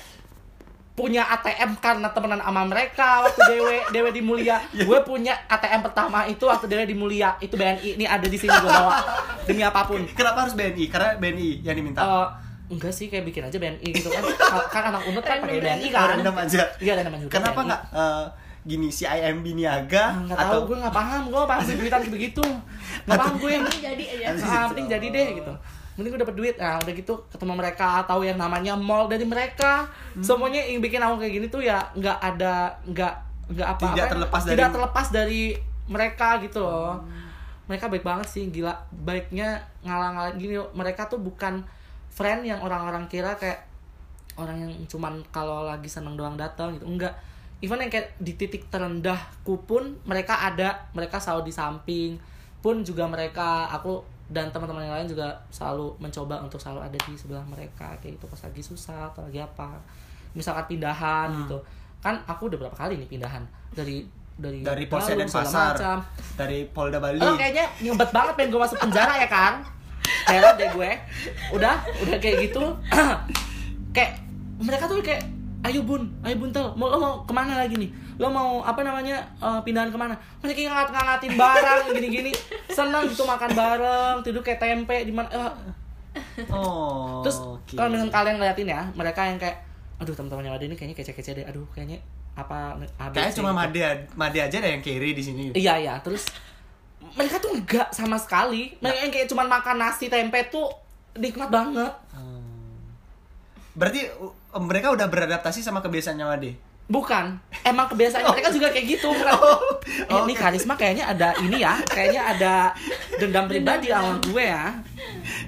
punya ATM karena temenan sama mereka waktu dewe dewe di Mulia gue punya ATM pertama itu waktu dewe di Mulia itu BNI ini ada di sini gue bawa. Demi apa pun. Kenapa harus BNI? Karena BNI yang diminta. Eh, enggak sih kayak bikin aja BNI gitu kan. Ka- kan anak unut kan pakai BNI kan. Random aja. iya ada namanya juga Kenapa nggak eh, gini si IMB niaga Ah, nggak tahu gue nggak paham. Gue paham duitan kayak begitu. Nggak paham gue yang Ini jadi aja. Ah, penting jadi deh gitu mending gue dapet duit. Nah udah gitu ketemu mereka tahu yang namanya mall dari mereka. Hmm. semuanya yang bikin aku kayak gini tuh ya nggak ada nggak nggak apa Tidak terlepas dari- tidak terlepas dari mereka gitu loh. Hmm. mereka baik banget sih gila. Baiknya ngalang-ngalang gini loh. mereka tuh bukan friend yang orang-orang kira kayak orang yang cuman kalau lagi seneng doang datang gitu. Enggak even yang kayak di titik terendahku pun mereka ada. Mereka selalu di samping. Pun juga mereka aku dan teman-teman yang lain juga selalu mencoba untuk selalu ada di sebelah mereka kayak itu pas lagi susah atau lagi apa misalkan pindahan Hmm. gitu kan aku udah berapa kali nih pindahan dari dari dari Polsek dan Pasar, macam. dari Polda Bali. Lo kayaknya nyumbet banget pengen gue masuk penjara ya kan? Heran deh gue. Udah, udah kayak gitu. kayak mereka tuh kayak ayo bun, ayo buntel, mau lo mau ke mana lagi nih? Lo mau apa namanya eh, pindahan ke mana? Mereka kayak ngangat ngangatin barang gini-gini, senang gitu makan bareng, tidur kayak tempe di mana? eh, Oh. terus oke. kalau misalnya kalian ngeliatin ya, mereka yang kayak, aduh teman-temannya Made ini kayaknya kece-kece deh, aduh kayaknya apa ABC Kayaknya cuma. Made Made aja ada yang carry di sini. Iya iya terus mereka tuh enggak sama sekali. Mereka yang kayak cuman makan nasi tempe tuh nikmat banget. Hmm. Berarti uh, mereka udah beradaptasi sama kebiasaannya Made. Bukan, emang kebiasaan mereka juga kayak gitu. Bukan. Eh, ini karisma kayaknya ada ini ya, kayaknya ada dendam pribadi sama gue ya.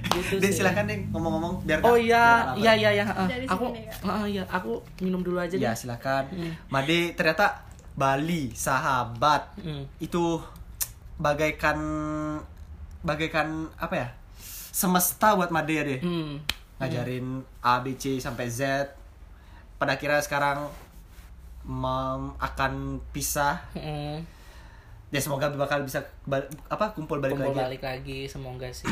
gitu Dek sih. silakan deh ngomong-ngomong biar Oh iya, iya iya iya. ah. Dari Aku ah, iya, aku minum dulu aja Ya deh. silakan. Hmm. Made ternyata Bali sahabat Hmm. itu bagaikan bagaikan apa ya semesta buat Made ya deh Hmm. ngajarin A B C sampai Z pada akhirnya sekarang akan pisah Hmm. ya semoga bakal bisa bal- apa kumpul balik Kumpul lagi balik lagi semoga sih.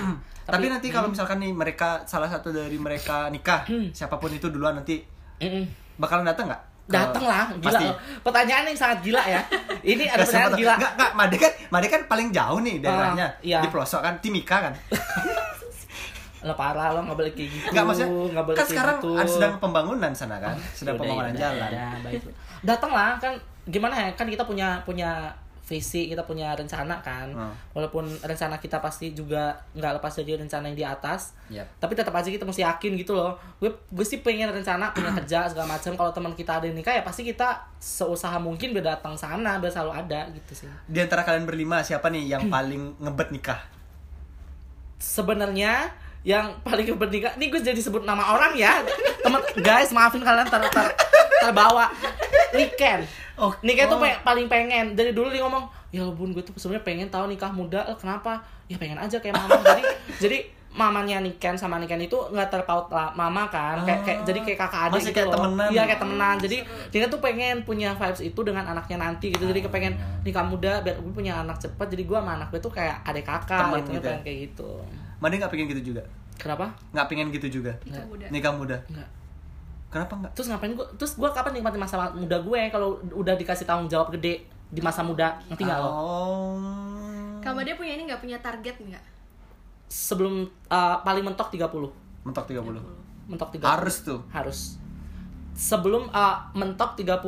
tapi, nanti Hmm. kalau misalkan nih mereka salah satu dari mereka nikah siapa pun itu duluan nanti Mm-mm. bakalan datang nggak Dateng lah, gila. pasti loh. Pertanyaan yang sangat gila ya. Ini ada pertanyaan gila. nggak nggak Made kan Made kan paling jauh nih daerahnya Ah, iya. di pelosok kan Timika kan Lo parah lo nggak boleh kayak gitu. nggak maksudnya nggak boleh kan sekarang gitu. ada sedang pembangunan sana kan sedang Yaudah, pembangunan yaudah, jalan yaudah, baik. Datang lah kan gimana ya kan kita punya punya visi kita punya rencana kan. Hmm. walaupun rencana kita pasti juga nggak lepas dari rencana yang di atas Yap. tapi tetap aja kita mesti yakin gitu loh. Gue gue sih pengen rencana punya kerja segala macam. Kalau teman kita ada yang nikah ya pasti kita seusaha mungkin biar datang sana biar selalu ada gitu sih. Di antara kalian berlima siapa nih yang paling ngebet nikah? Sebenarnya yang paling bernikah ini gue jadi sebut nama orang ya. Teman guys maafin kalian ter, ter terbawa. Niken. Oh, Niken tuh oh. pe- paling pengen. Dari dulu dia ngomong ya bun gue tuh sebenarnya pengen tahu nikah muda Eh, kenapa? Ya pengen aja kayak mama. Jadi jadi mamanya Niken sama Niken itu nggak terpaut lah mama kan. Kayak, kayak jadi kayak kakak adik Masih gitu kayak loh. temenan. iya kayak temenan. Jadi dia tuh pengen punya vibes itu dengan anaknya nanti gitu. Jadi kepengen nikah muda biar gue punya anak cepat. Jadi gue sama anak gue tuh kayak adik kakak Temen gitu, gitu ya? kayak gitu Made nggak pengen gitu juga? Kenapa? Nggak pengen gitu juga? Nikah muda. nikah muda? Enggak. kenapa nggak? Terus ngapain gue terus gue kapan nikmatin masa muda gue kalau udah dikasih tanggung jawab gede di masa muda? Ngerti nggak lo? Oh. Kamu dia punya ini nggak? Punya target nggak? sebelum uh, paling mentok 30 mentok 30 mentok 30 harus tuh? Harus sebelum uh, mentok 30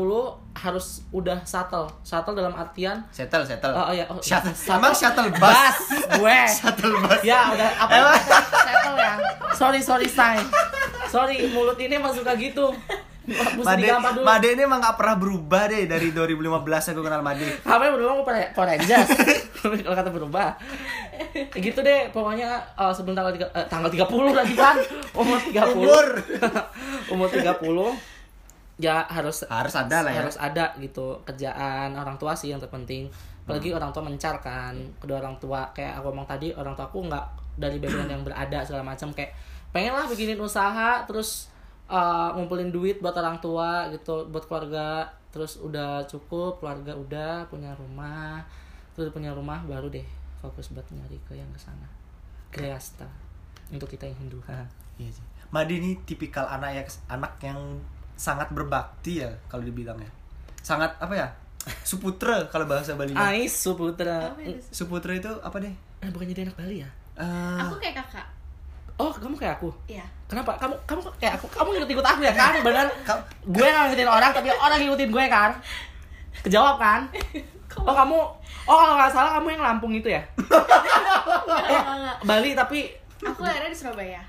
harus udah settle settle dalam artian settle settle Oh, oh, iya. Oh, shuttle shuttle. emang shuttle bus bas gue shuttle bus ya udah apa Emang? settle ya sorry sorry say sorry mulut ini emang suka gitu Made, Made ini emang gak pernah berubah deh dari 2015 aku kenal Made. Apa yang berubah Power Rangers? Kalau kata berubah. Gitu deh, pokoknya uh, sebelum tanggal tiga, eh, tanggal 30 lagi kan. Umur 30. Umur. Umur 30 ya harus Harus ada lah ya. harus ada gitu kerjaan orang tua sih yang terpenting apalagi Hmm. orang tua mencar kan kedua orang tua kayak aku ngomong tadi orang tua aku nggak dari background yang berada segala macam kayak pengen lah bikinin usaha terus uh, ngumpulin duit buat orang tua gitu buat keluarga terus udah cukup keluarga udah punya rumah terus punya rumah baru deh fokus buat nyari ke yang ke sana Greasta untuk kita yang Hindu ha. Iya sih. Made ini tipikal anak yang anak yang sangat berbakti ya kalau dibilang ya. Sangat apa ya? Suputra kalau bahasa Bali. Ais Suputra? Suputra itu apa deh? eh, bukannya dia anak Bali ya Eh, Aku kayak kakak. Oh, kamu kayak aku? Iya. Kenapa? Kamu kamu kayak aku. Kamu ngikut-ikut aku ya kan? Bener. Gue nggak ngikutin orang, tapi orang ngikutin gue kan? Kejawab kan? Oh kamu, oh kalau nggak salah kamu yang Lampung itu ya? Enggak, enggak, enggak. Bali tapi, Aku lahirnya di Surabaya.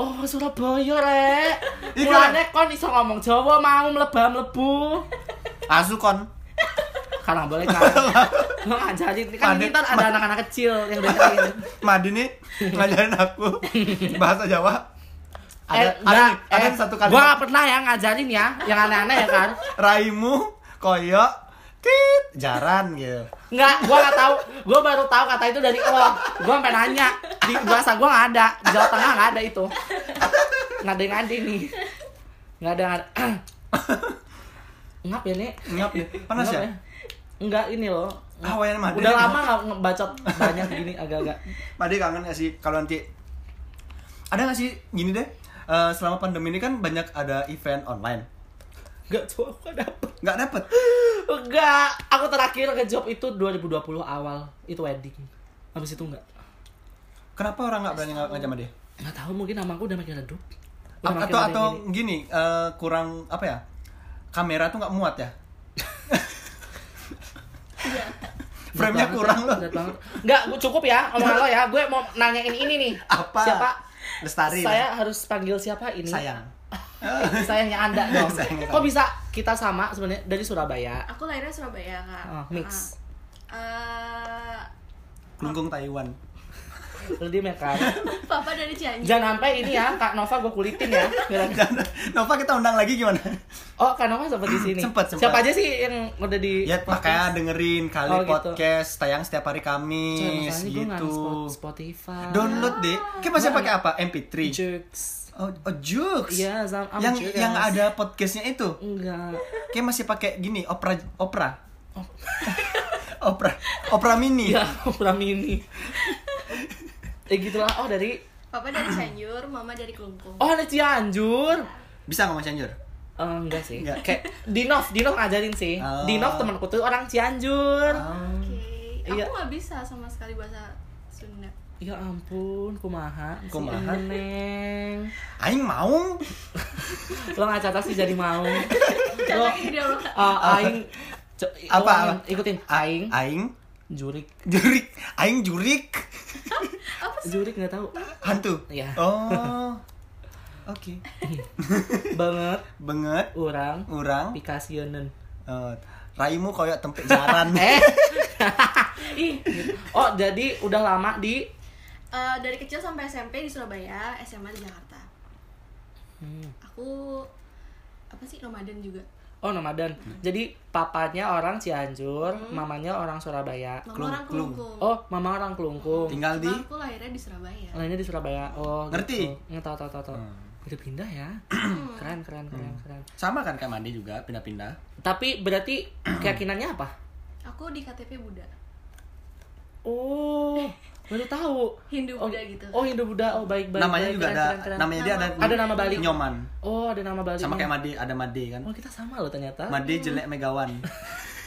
Oh Surabaya re. Iya. Mulane kon iso ngomong Jawa mau mlebah mlebu. Asu kon. Karena boleh kan? Lo ngajarin, kan Pandai- kita ada anak-anak kecil yang dengerin. Made nih ngajarin aku bahasa Jawa. Eh, Ada ada, enggak, nih, ada eh, satu Gua kalimat nggak pernah ya ngajarin ya, yang aneh-aneh ya kan? raimu koyo tit jaran gitu. Enggak, gua nggak tahu. Gua baru tahu kata itu dari lo. Gua sampai nanya. Di bahasa gua nggak ada. Di Jawa Tengah nggak ada itu. Nggak ada yang ada nih. Nggak ada. nggak ada. Ngap ya nih. Ngap nih. Panas Ngap ya? Enggak ini loh. Ah, wayan mah, Udah lama nggak ngebacot banyak gini agak-agak. Made kangen gak sih kalau nanti ada gak sih gini deh eh, selama pandemi ini kan banyak ada event online Enggak tuh aku nggak dapet. nggak dapet Enggak. Aku terakhir ke job itu 2020 awal. Itu wedding. Habis itu enggak. kenapa orang nggak berani ng- ngajak sama dia Nggak tahu mungkin nama aku udah makin redup. Udah makin atau atau gini. gini eh, kurang apa ya kamera tuh nggak muat ya frame-nya Berat kurang loh. Enggak, gue cukup ya omongan lo ya. Gue mau nanyain ini nih. Apa? Siapa? Lestari Saya harus panggil siapa ini? sayang Sayangnya Anda dong. Sayangnya Kok bisa kita sama sebenarnya dari Surabaya? Aku lahirnya Surabaya, Kak. Oh, mix. Eh, kelungkung Taiwan ya kan Papa dari Cianjur. Jangan sampai ini ya Kak Nova gue kulitin ya Nova kita undang lagi gimana? Oh Kak Nova sempat di sini Sempet, sempet. Siapa aja sih yang udah di Ya makanya dengerin kali Oh, gitu. podcast tayang setiap hari Kamis gue ada gitu. Spot- Spotify Download deh. Kayak masih pakai apa? MP3. Jux Oh, oh Jux. Iya, Zam am yang Jux. yang ada podcastnya itu. Enggak Kayak masih pakai gini, Opera Opera. Opera Opera Mini. Iya, Opera Mini Eh gitulah, oh dari Papa dari Cianjur, Mama dari Kelungkung. Oh ada Cianjur Bisa ngomong Cianjur? Eh, enggak sih Enggak. Kayak Dinov, Dinov ngajarin sih Oh. Dinov temanku tuh orang Cianjur Oh. Oke. Aku Iya. nggak bisa sama sekali bahasa. Ya ampun, kumaha si Kumaha? Neng Aing mau. Lo ngaca sih jadi mau Lo uh, Aing co- Apa, lo apa? Ikutin Aing Aing Jurik jurik. Aing jurik. Apa sih? Jurik nggak tahu Hantu. Iya. Oh. Oke. Banget Banget. Orang Urang. Pikasieun Eh, raimu koyo tempe jaran. Eh Ih. Oh jadi udah lama di Eh, dari kecil sampai SMP di Surabaya, SMA di Jakarta. Hmm. Aku apa sih nomaden juga. Oh nomaden. Jadi papanya orang Cianjur, Hmm. mamanya orang Surabaya. Mama Kelung- orang kelung. Kelungkung. Oh, mama orang Kelungkung. Tinggal di Cuma aku lahirnya di Surabaya. Lainnya di Surabaya. Oh, Ngerti? Gitu. Tahu tahu. tahu. Hmm. Udah pindah ya. keren keren keren keren. sama kan kayak Mandi juga pindah-pindah. Tapi berarti keyakinannya apa? Aku di KTP Buddha. Oh, baru tahu. Hindu Oh, Buddha gitu. Oh, Hindu Buddha. Oh, baik baik. namanya baik. juga Keren, ada keren, keren. namanya dia ada Ada nama Bali. Nyoman. Oh, ada nama Bali. Sama kayak Made, ada Made kan. Oh, kita sama loh ternyata. Made jelek Megawan.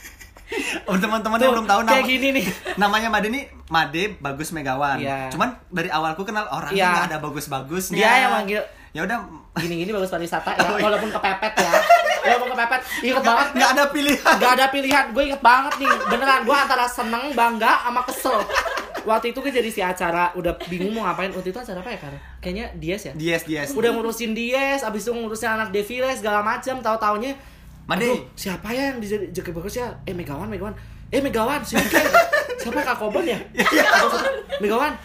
oh, teman-teman yang belum tahu nama Kayak gini nih. namanya Made ini Made bagus Megawan. Iya. Cuman dari awalku kenal orangnya Iya. nggak ada bagus-bagusnya. Dia yang manggil Ya udah gini-gini bagus pariwisata ya, Oh, iya. walaupun kepepet ya. Walaupun kepepet, inget banget nggak ada pilihan. Gak ada pilihan, gue inget banget nih Beneran, gue antara seneng, bangga, sama kesel Waktu itu gue jadi si acara Udah bingung mau ngapain Waktu itu acara apa ya Kar? Kayaknya Dies ya? Dies, Dies. Udah ngurusin Dies, abis itu ngurusin anak Devile segala macam tahu taunya Made. siapa ya yang di Jeki Bagus ya? Eh Megawan, Megawan Eh Megawan, siapa Siapa Kak Kobon ya? Atau siapa? Megawan,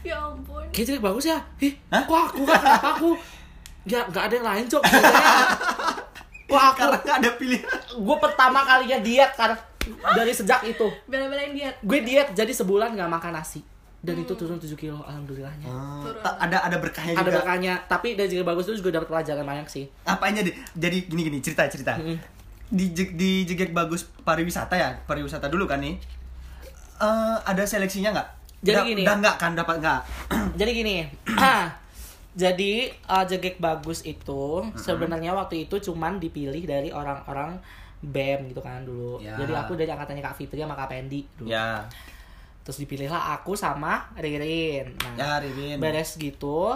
Ya ampun. kayak Jeki Bagus ya? Ih, Hah? kok aku kan? Kenapa aku? Ya, gak ada yang lain, Cok. Kok aku? Karena nggak ada pilihan. Gue pertama kalinya diet karena dari sejak itu Bela-belain diet. gue diet jadi sebulan nggak makan nasi dan itu turun 7 kilo alhamdulillahnya Oh, Turun. ta- ada ada berkahnya ada juga. berkahnya tapi dari juga bagus itu juga dapat pelajaran banyak sih Apanya deh? Jadi gini gini cerita cerita. Mm-mm. Di Jeg- di Jegek bagus pariwisata ya, pariwisata dulu kan nih. Eh ada seleksinya nggak? Jadi Udah- gini. Udah nggak kan dapat nggak? jadi gini jadi uh, jegek bagus itu sebenarnya waktu itu cuman dipilih dari orang-orang BEM gitu kan dulu. Ya. jadi aku dari angkatannya Kak Fitri sama Kak Pendi dulu. Ya. terus dipilihlah aku sama Ririn. Nah Ya, Ririn. beres gitu.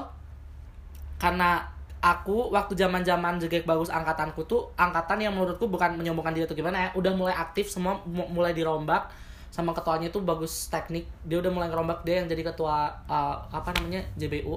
Karena aku waktu zaman zaman jegek bagus angkatanku tuh angkatan yang menurutku bukan menyombongkan diri atau gimana ya udah mulai aktif semua mu- mulai dirombak sama ketuanya tuh bagus teknik. Dia udah mulai ngerombak dia yang jadi ketua uh, apa namanya JBU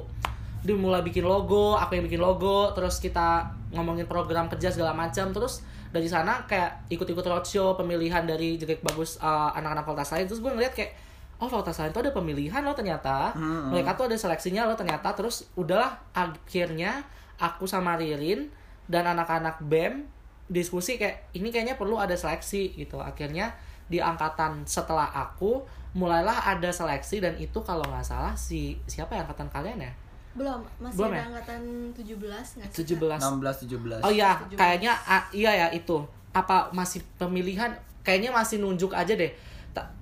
dia mulai bikin logo aku yang bikin logo terus kita ngomongin program kerja segala macam. Terus dari sana kayak ikut-ikut roadshow pemilihan dari jegek bagus uh, anak-anak fakultas lain terus gue ngeliat kayak oh fakultas lain tuh ada pemilihan loh ternyata. Hmm. mereka tuh ada seleksinya loh ternyata. Terus udahlah akhirnya aku sama Ririn dan anak-anak BEM diskusi kayak ini kayaknya perlu ada seleksi gitu. Akhirnya di angkatan setelah aku mulailah ada seleksi dan itu kalau nggak salah si siapa ya angkatan kalian ya Belum, masih Belum ada ya? angkatan 17 nggak sih? 17 16 17. Oh iya, 17. kayaknya ah, iya ya itu. Apa masih pemilihan? Kayaknya masih nunjuk aja deh.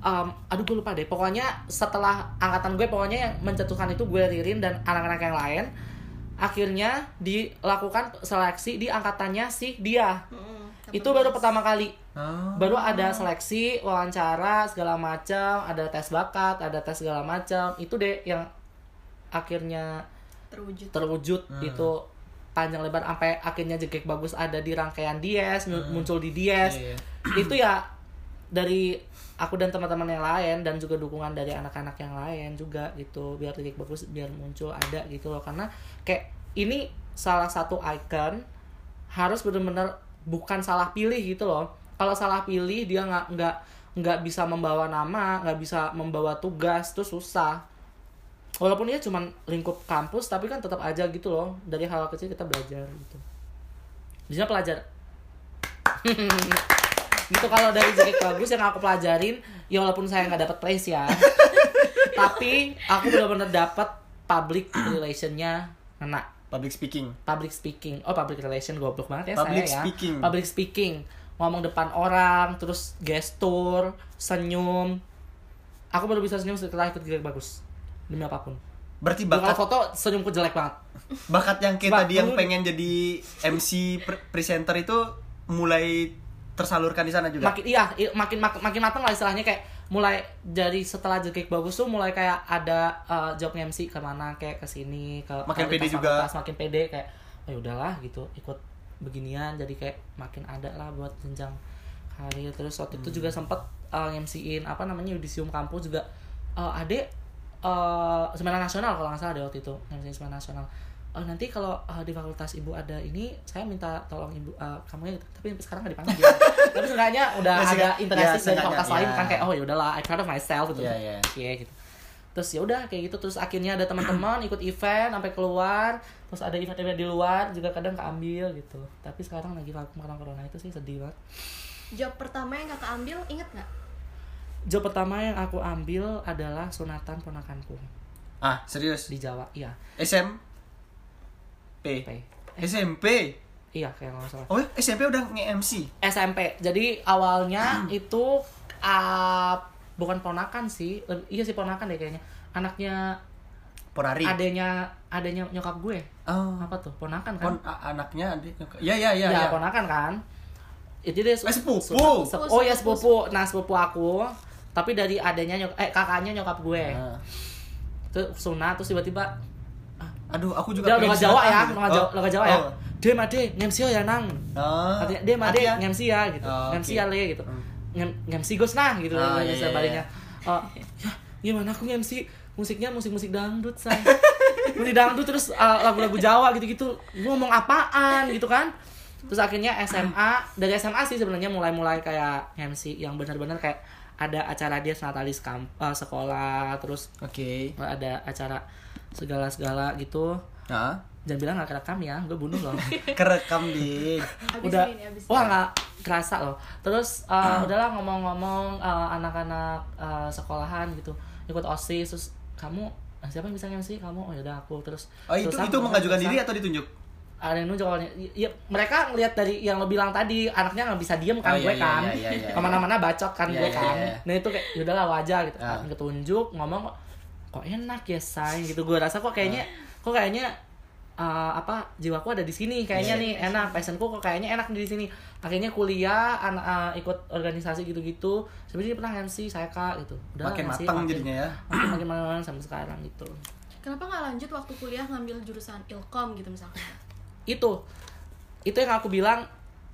Um, aduh gue lupa deh. Pokoknya setelah angkatan gue, pokoknya yang mencetuskan itu gue Ririn dan anak-anak yang lain. Akhirnya dilakukan seleksi di angkatannya si dia. Mm-mm, Itu baru pertama kali. Oh. Baru ada seleksi, wawancara segala macam, ada tes bakat, ada tes segala macam. Itu deh yang akhirnya terwujud. terwujud Hmm. itu panjang lebar sampai akhirnya jegek bagus ada di rangkaian Dies mu- muncul di Dies Iya, iya. itu ya dari aku dan teman-teman yang lain dan juga dukungan dari anak-anak yang lain juga gitu biar jegek bagus biar muncul ada gitu loh karena kayak ini salah satu icon harus benar-benar bukan salah pilih gitu loh kalau salah pilih dia nggak nggak nggak bisa membawa nama nggak bisa membawa tugas tuh susah walaupun ya cuman lingkup kampus tapi kan tetap aja gitu loh. Dari hal kecil kita belajar gitu. Di sana pelajar. Gitu kalau dari Jack bagus yang aku pelajarin ya walaupun saya nggak dapat praise ya. Tapi aku benar-benar dapat public relationnya kena Public speaking. public speaking. Oh public relation goblok banget ya Public saya ya. speaking. public speaking. Ngomong depan orang terus gestur senyum. Aku baru bisa senyum setelah ikut Jack bagus demi apa pun Berarti bakat foto senyumku jelek banget bakat yang kayak tadi yang pengen jadi MC pre- presenter itu mulai tersalurkan di sana juga. makin iya makin makin, makin matang lah istilahnya kayak mulai dari setelah jekik bagus tuh mulai kayak ada uh, job MC ke mana kayak ke sini ke Makin pede juga. fakultas, makin pede kayak oh ya udahlah gitu ikut beginian jadi kayak makin ada lah buat jenjang karir terus waktu itu Hmm. juga sempet uh, MC-in apa namanya yudisium kampus juga uh, adek uh, seminar nasional kalau nggak salah deh waktu itu MC seminar nasional. Oh, nanti kalau uh, di fakultas ibu ada ini saya minta tolong ibu uh, kamu ya gitu. tapi sekarang nggak dipanggil. Tapi seenggaknya udah Ya, ada interaksi ya, dari fakultas lain ya. kan kayak oh ya udahlah I proud of myself gitu. Iya, iya. Iya, gitu. Terus ya udah kayak gitu. Terus akhirnya ada teman-teman ikut event sampai keluar. Terus ada event-event di luar juga kadang keambil gitu. Tapi sekarang lagi vakum karena corona itu sih sedih banget. Job pertama yang kakak ambil inget nggak? Job pertama yang aku ambil adalah sunatan ponakanku Ah, serius. di Jawa iya SMP. P. SMP. iya kayak nggak salah Oh, SMP udah nge-MC. SMP. Jadi awalnya itu uh, bukan ponakan sih. Iya sih ponakan deh kayaknya. Anaknya Porari. adenya adenya nyokap gue. Oh. Apa tuh? Ponakan kan? Pon anaknya adik. Ya ya ya ya, ya. ponakan kan. Itu dia Eh, sepupu. su- oh ya sepupu. Nah, sepupu aku tapi dari adenya nyok eh kakaknya nyokap gue. Nah. Terus sunat terus tiba-tiba Aduh, aku juga udah Jawa ya, udah Jawa, Oh, Jawa ya. oh. Dia made, ngemsi ya nang. Oh. Artinya dia made Artinya? ngemsi ya gitu. Oh, ngemsi oke. ya le gitu. Hmm. Ngem ngemsi gos nah gitu Oh, iya, iya, baliknya. Oh, ya, gimana aku ngemsi musiknya musik-musik dangdut say. musik dangdut terus uh, lagu-lagu Jawa gitu-gitu. Ngomong apaan gitu kan? Terus akhirnya SMA dari SMA sih sebenarnya mulai-mulai kayak MC yang benar-benar kayak ada acara dia natalis kamp uh, sekolah terus Oke. ada acara segala-segala gitu. Nah, Jangan bilang gak kerekam ya, gue bunuh loh. kerekam di udah. ini wah nggak kerasa loh. Terus uh, udahlah ngomong-ngomong uh, anak-anak uh, sekolahan gitu ikut osis terus kamu ah, siapa yang bisa MC kamu oh yaudah aku. Terus Oh, itu terusan, itu mengajukan diri atau ditunjuk? Ada yang nunjuk awalnya. Ya, mereka ngelihat dari yang lo bilang tadi anaknya nggak bisa diem kan Oh, gue iya, kan. iya, iya, iya, ke mana-mana bacot kan Iya, gue iya, kan. iya. nah itu kayak yaudahlah wajah gitu. Kan ketunjuk ngomong kok kok enak ya say gitu. Gue rasa kok kayaknya kok kayaknya uh, apa jiwaku ada di sini kayaknya Iya, nih enak. Passionku kok kayaknya enak di sini. Akhirnya kuliah anak uh, ikut organisasi gitu-gitu. Sebenarnya pernah MC saya kak gitu. Udah Makin MC, matang makin- jadinya ya. makin makin makin sampai sekarang gitu. Kenapa nggak lanjut waktu kuliah ngambil jurusan ilkom gitu misalkan? Itu itu yang aku bilang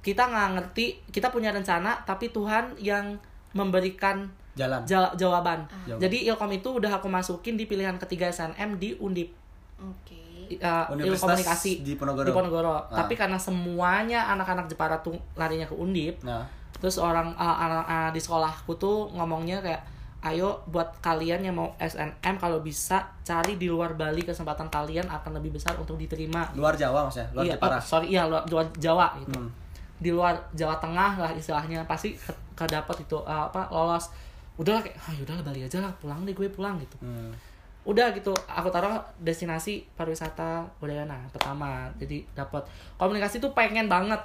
kita nggak ngerti kita punya rencana tapi Tuhan yang memberikan Jalan. ja- jawaban Jawaban. jadi ilkom itu udah aku masukin di pilihan ketiga SNM di Undip Oke. I- uh, komunikasi di Ponorogo. di Ponorogo. Ah. Tapi karena semuanya anak-anak Jepara tuh larinya ke Undip, Nah, terus orang uh, anak uh, di sekolahku tuh ngomongnya kayak ayo buat kalian yang mau SNM kalau bisa cari di luar Bali kesempatan kalian akan lebih besar untuk diterima. luar Jawa maksudnya, luar iya, Jepara. oh, sorry, iya luar, luar Jawa gitu. Hmm. Di luar Jawa Tengah lah istilahnya pasti ke, kedapat itu uh, apa lolos. Udahlah kayak, ah udahlah Bali aja lah, pulang deh gue pulang gitu Hmm. udah gitu aku taruh destinasi pariwisata Udayana pertama jadi dapat komunikasi tuh pengen banget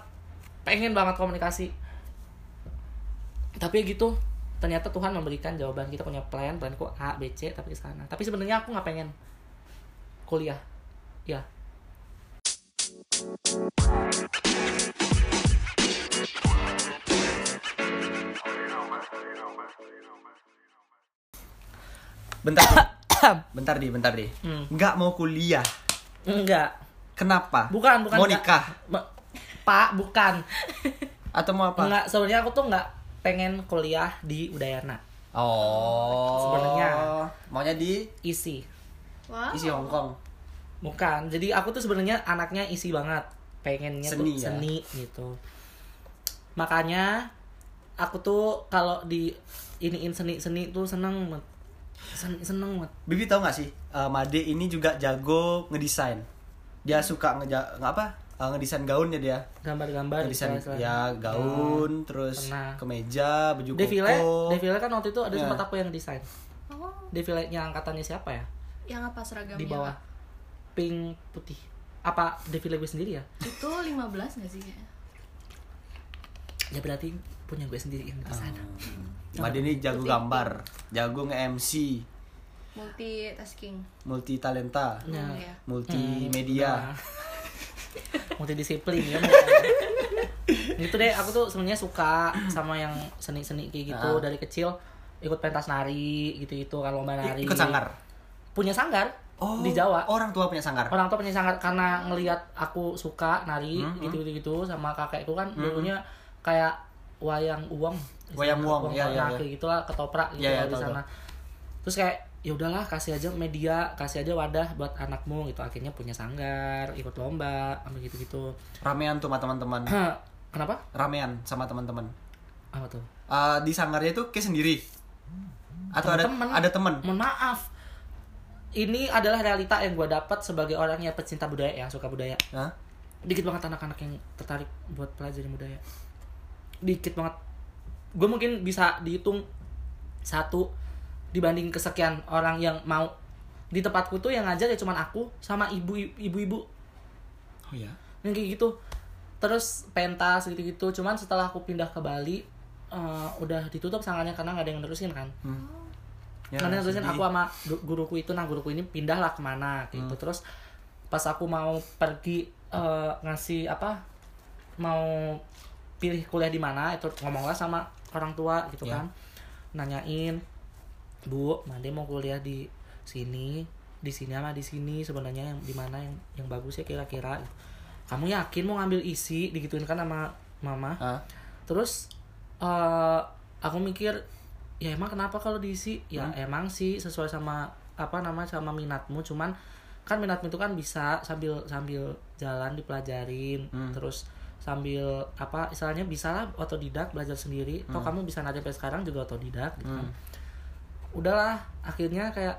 pengen banget komunikasi tapi gitu ternyata Tuhan memberikan jawaban kita punya plan planku A B C tapi ke sana tapi sebenarnya aku nggak pengen kuliah ya Bentar. Bentar di, bentar di. Hmm. Nggak mau kuliah. enggak Kenapa? bukan bukan Mau nikah pak bukan atau mau apa? enggak sebenarnya aku tuh nggak pengen kuliah di Udayana Oh. Sebenarnya. maunya di isi Wow. isi Hongkong. Bukan. Jadi aku tuh sebenarnya anaknya isi banget. Pengennya Seni tuh ya? seni gitu. Makanya aku tuh kalau di iniin seni-seni tuh seneng banget. Sen- seneng banget Bibi tahu nggak sih, eh, Made ini juga jago ngedesain. Dia suka ngeja nggak apa? Eh, ngedesain gaun ya dia. gambar-gambar Ngedesain ya gaun, terus pernah. kemeja, baju Defile, koko. defile kan waktu itu ada Ya. sempat aku yang desain. Oh, Defile nya angkatannya siapa ya? yang apa seragamnya? Di bawah. Pink putih. Apa defile gue sendiri ya? Itu 15 gak sih kayaknya? Ya berarti punya gue sendiri yang desain. Made ini jago gambar, jago nge-MC, Multitasking. multi talenta, Ya. Oh, ya. multimedia. Nah. multidisiplin ya itu deh aku tuh sebenarnya suka sama yang seni-seni kayak gitu. Ah. dari kecil ikut pentas nari gitu gitu kalau lomba nari. Ikut sanggar. punya sanggar di Jawa. Orang tua punya sanggar. orang tua punya sanggar karena ngelihat aku suka nari Hmm, gitu gitu gitu sama kakekku kan dulunya kayak wayang uang. Wayang uang, iya, iya, nah, iya. kayak gitulah ketoprak gitu Iya, iya, lah di tahu, sana. terus kayak ya udahlah kasih aja media kasih aja wadah buat anakmu gitu akhirnya punya sanggar ikut lomba sampai gitu gitu Ramean tuh sama teman-teman. kenapa Ramean sama teman-teman. apa tuh Eh, di sanggarnya itu kayak sendiri. Atau ada Temen-temen. ada teman. mohon maaf ini adalah realita yang gue dapat sebagai orang yang pecinta budaya yang suka budaya Hah? dikit banget anak-anak yang tertarik buat pelajari budaya dikit banget gue mungkin bisa dihitung satu dibanding kesekian orang yang mau. Di tempatku tuh yang ngajar ya cuman aku sama ibu ibu-ibu. Oh ya. yang kayak gitu. Terus pentas gitu-gitu. Cuman setelah aku pindah ke Bali eh, udah ditutup sanggarnya karena nggak ada yang nerusin kan. Ya, karena nerusin aku sama gu- guruku itu nah guruku ini pindah lah ke mana gitu. Hmm. terus pas aku mau pergi eh, ngasih apa mau pilih kuliah di mana itu ngomonglah sama orang tua gitu Ya. kan. Nanyain bu Mande mau kuliah di sini di sini sama di sini sebenarnya yang di mana yang yang bagus ya kira-kira kamu yakin mau ngambil isi digituin kan sama mama Hah? terus eh aku mikir ya emang kenapa kalau diisi ya Hmm. emang sih sesuai sama apa nama sama minatmu cuman kan minatmu itu kan bisa sambil sambil jalan dipelajarin Hmm. terus sambil apa istilahnya bisa lah otodidak belajar sendiri atau kamu bisa nari sampai sekarang juga otodidak gitu kan. Hmm. udahlah akhirnya kayak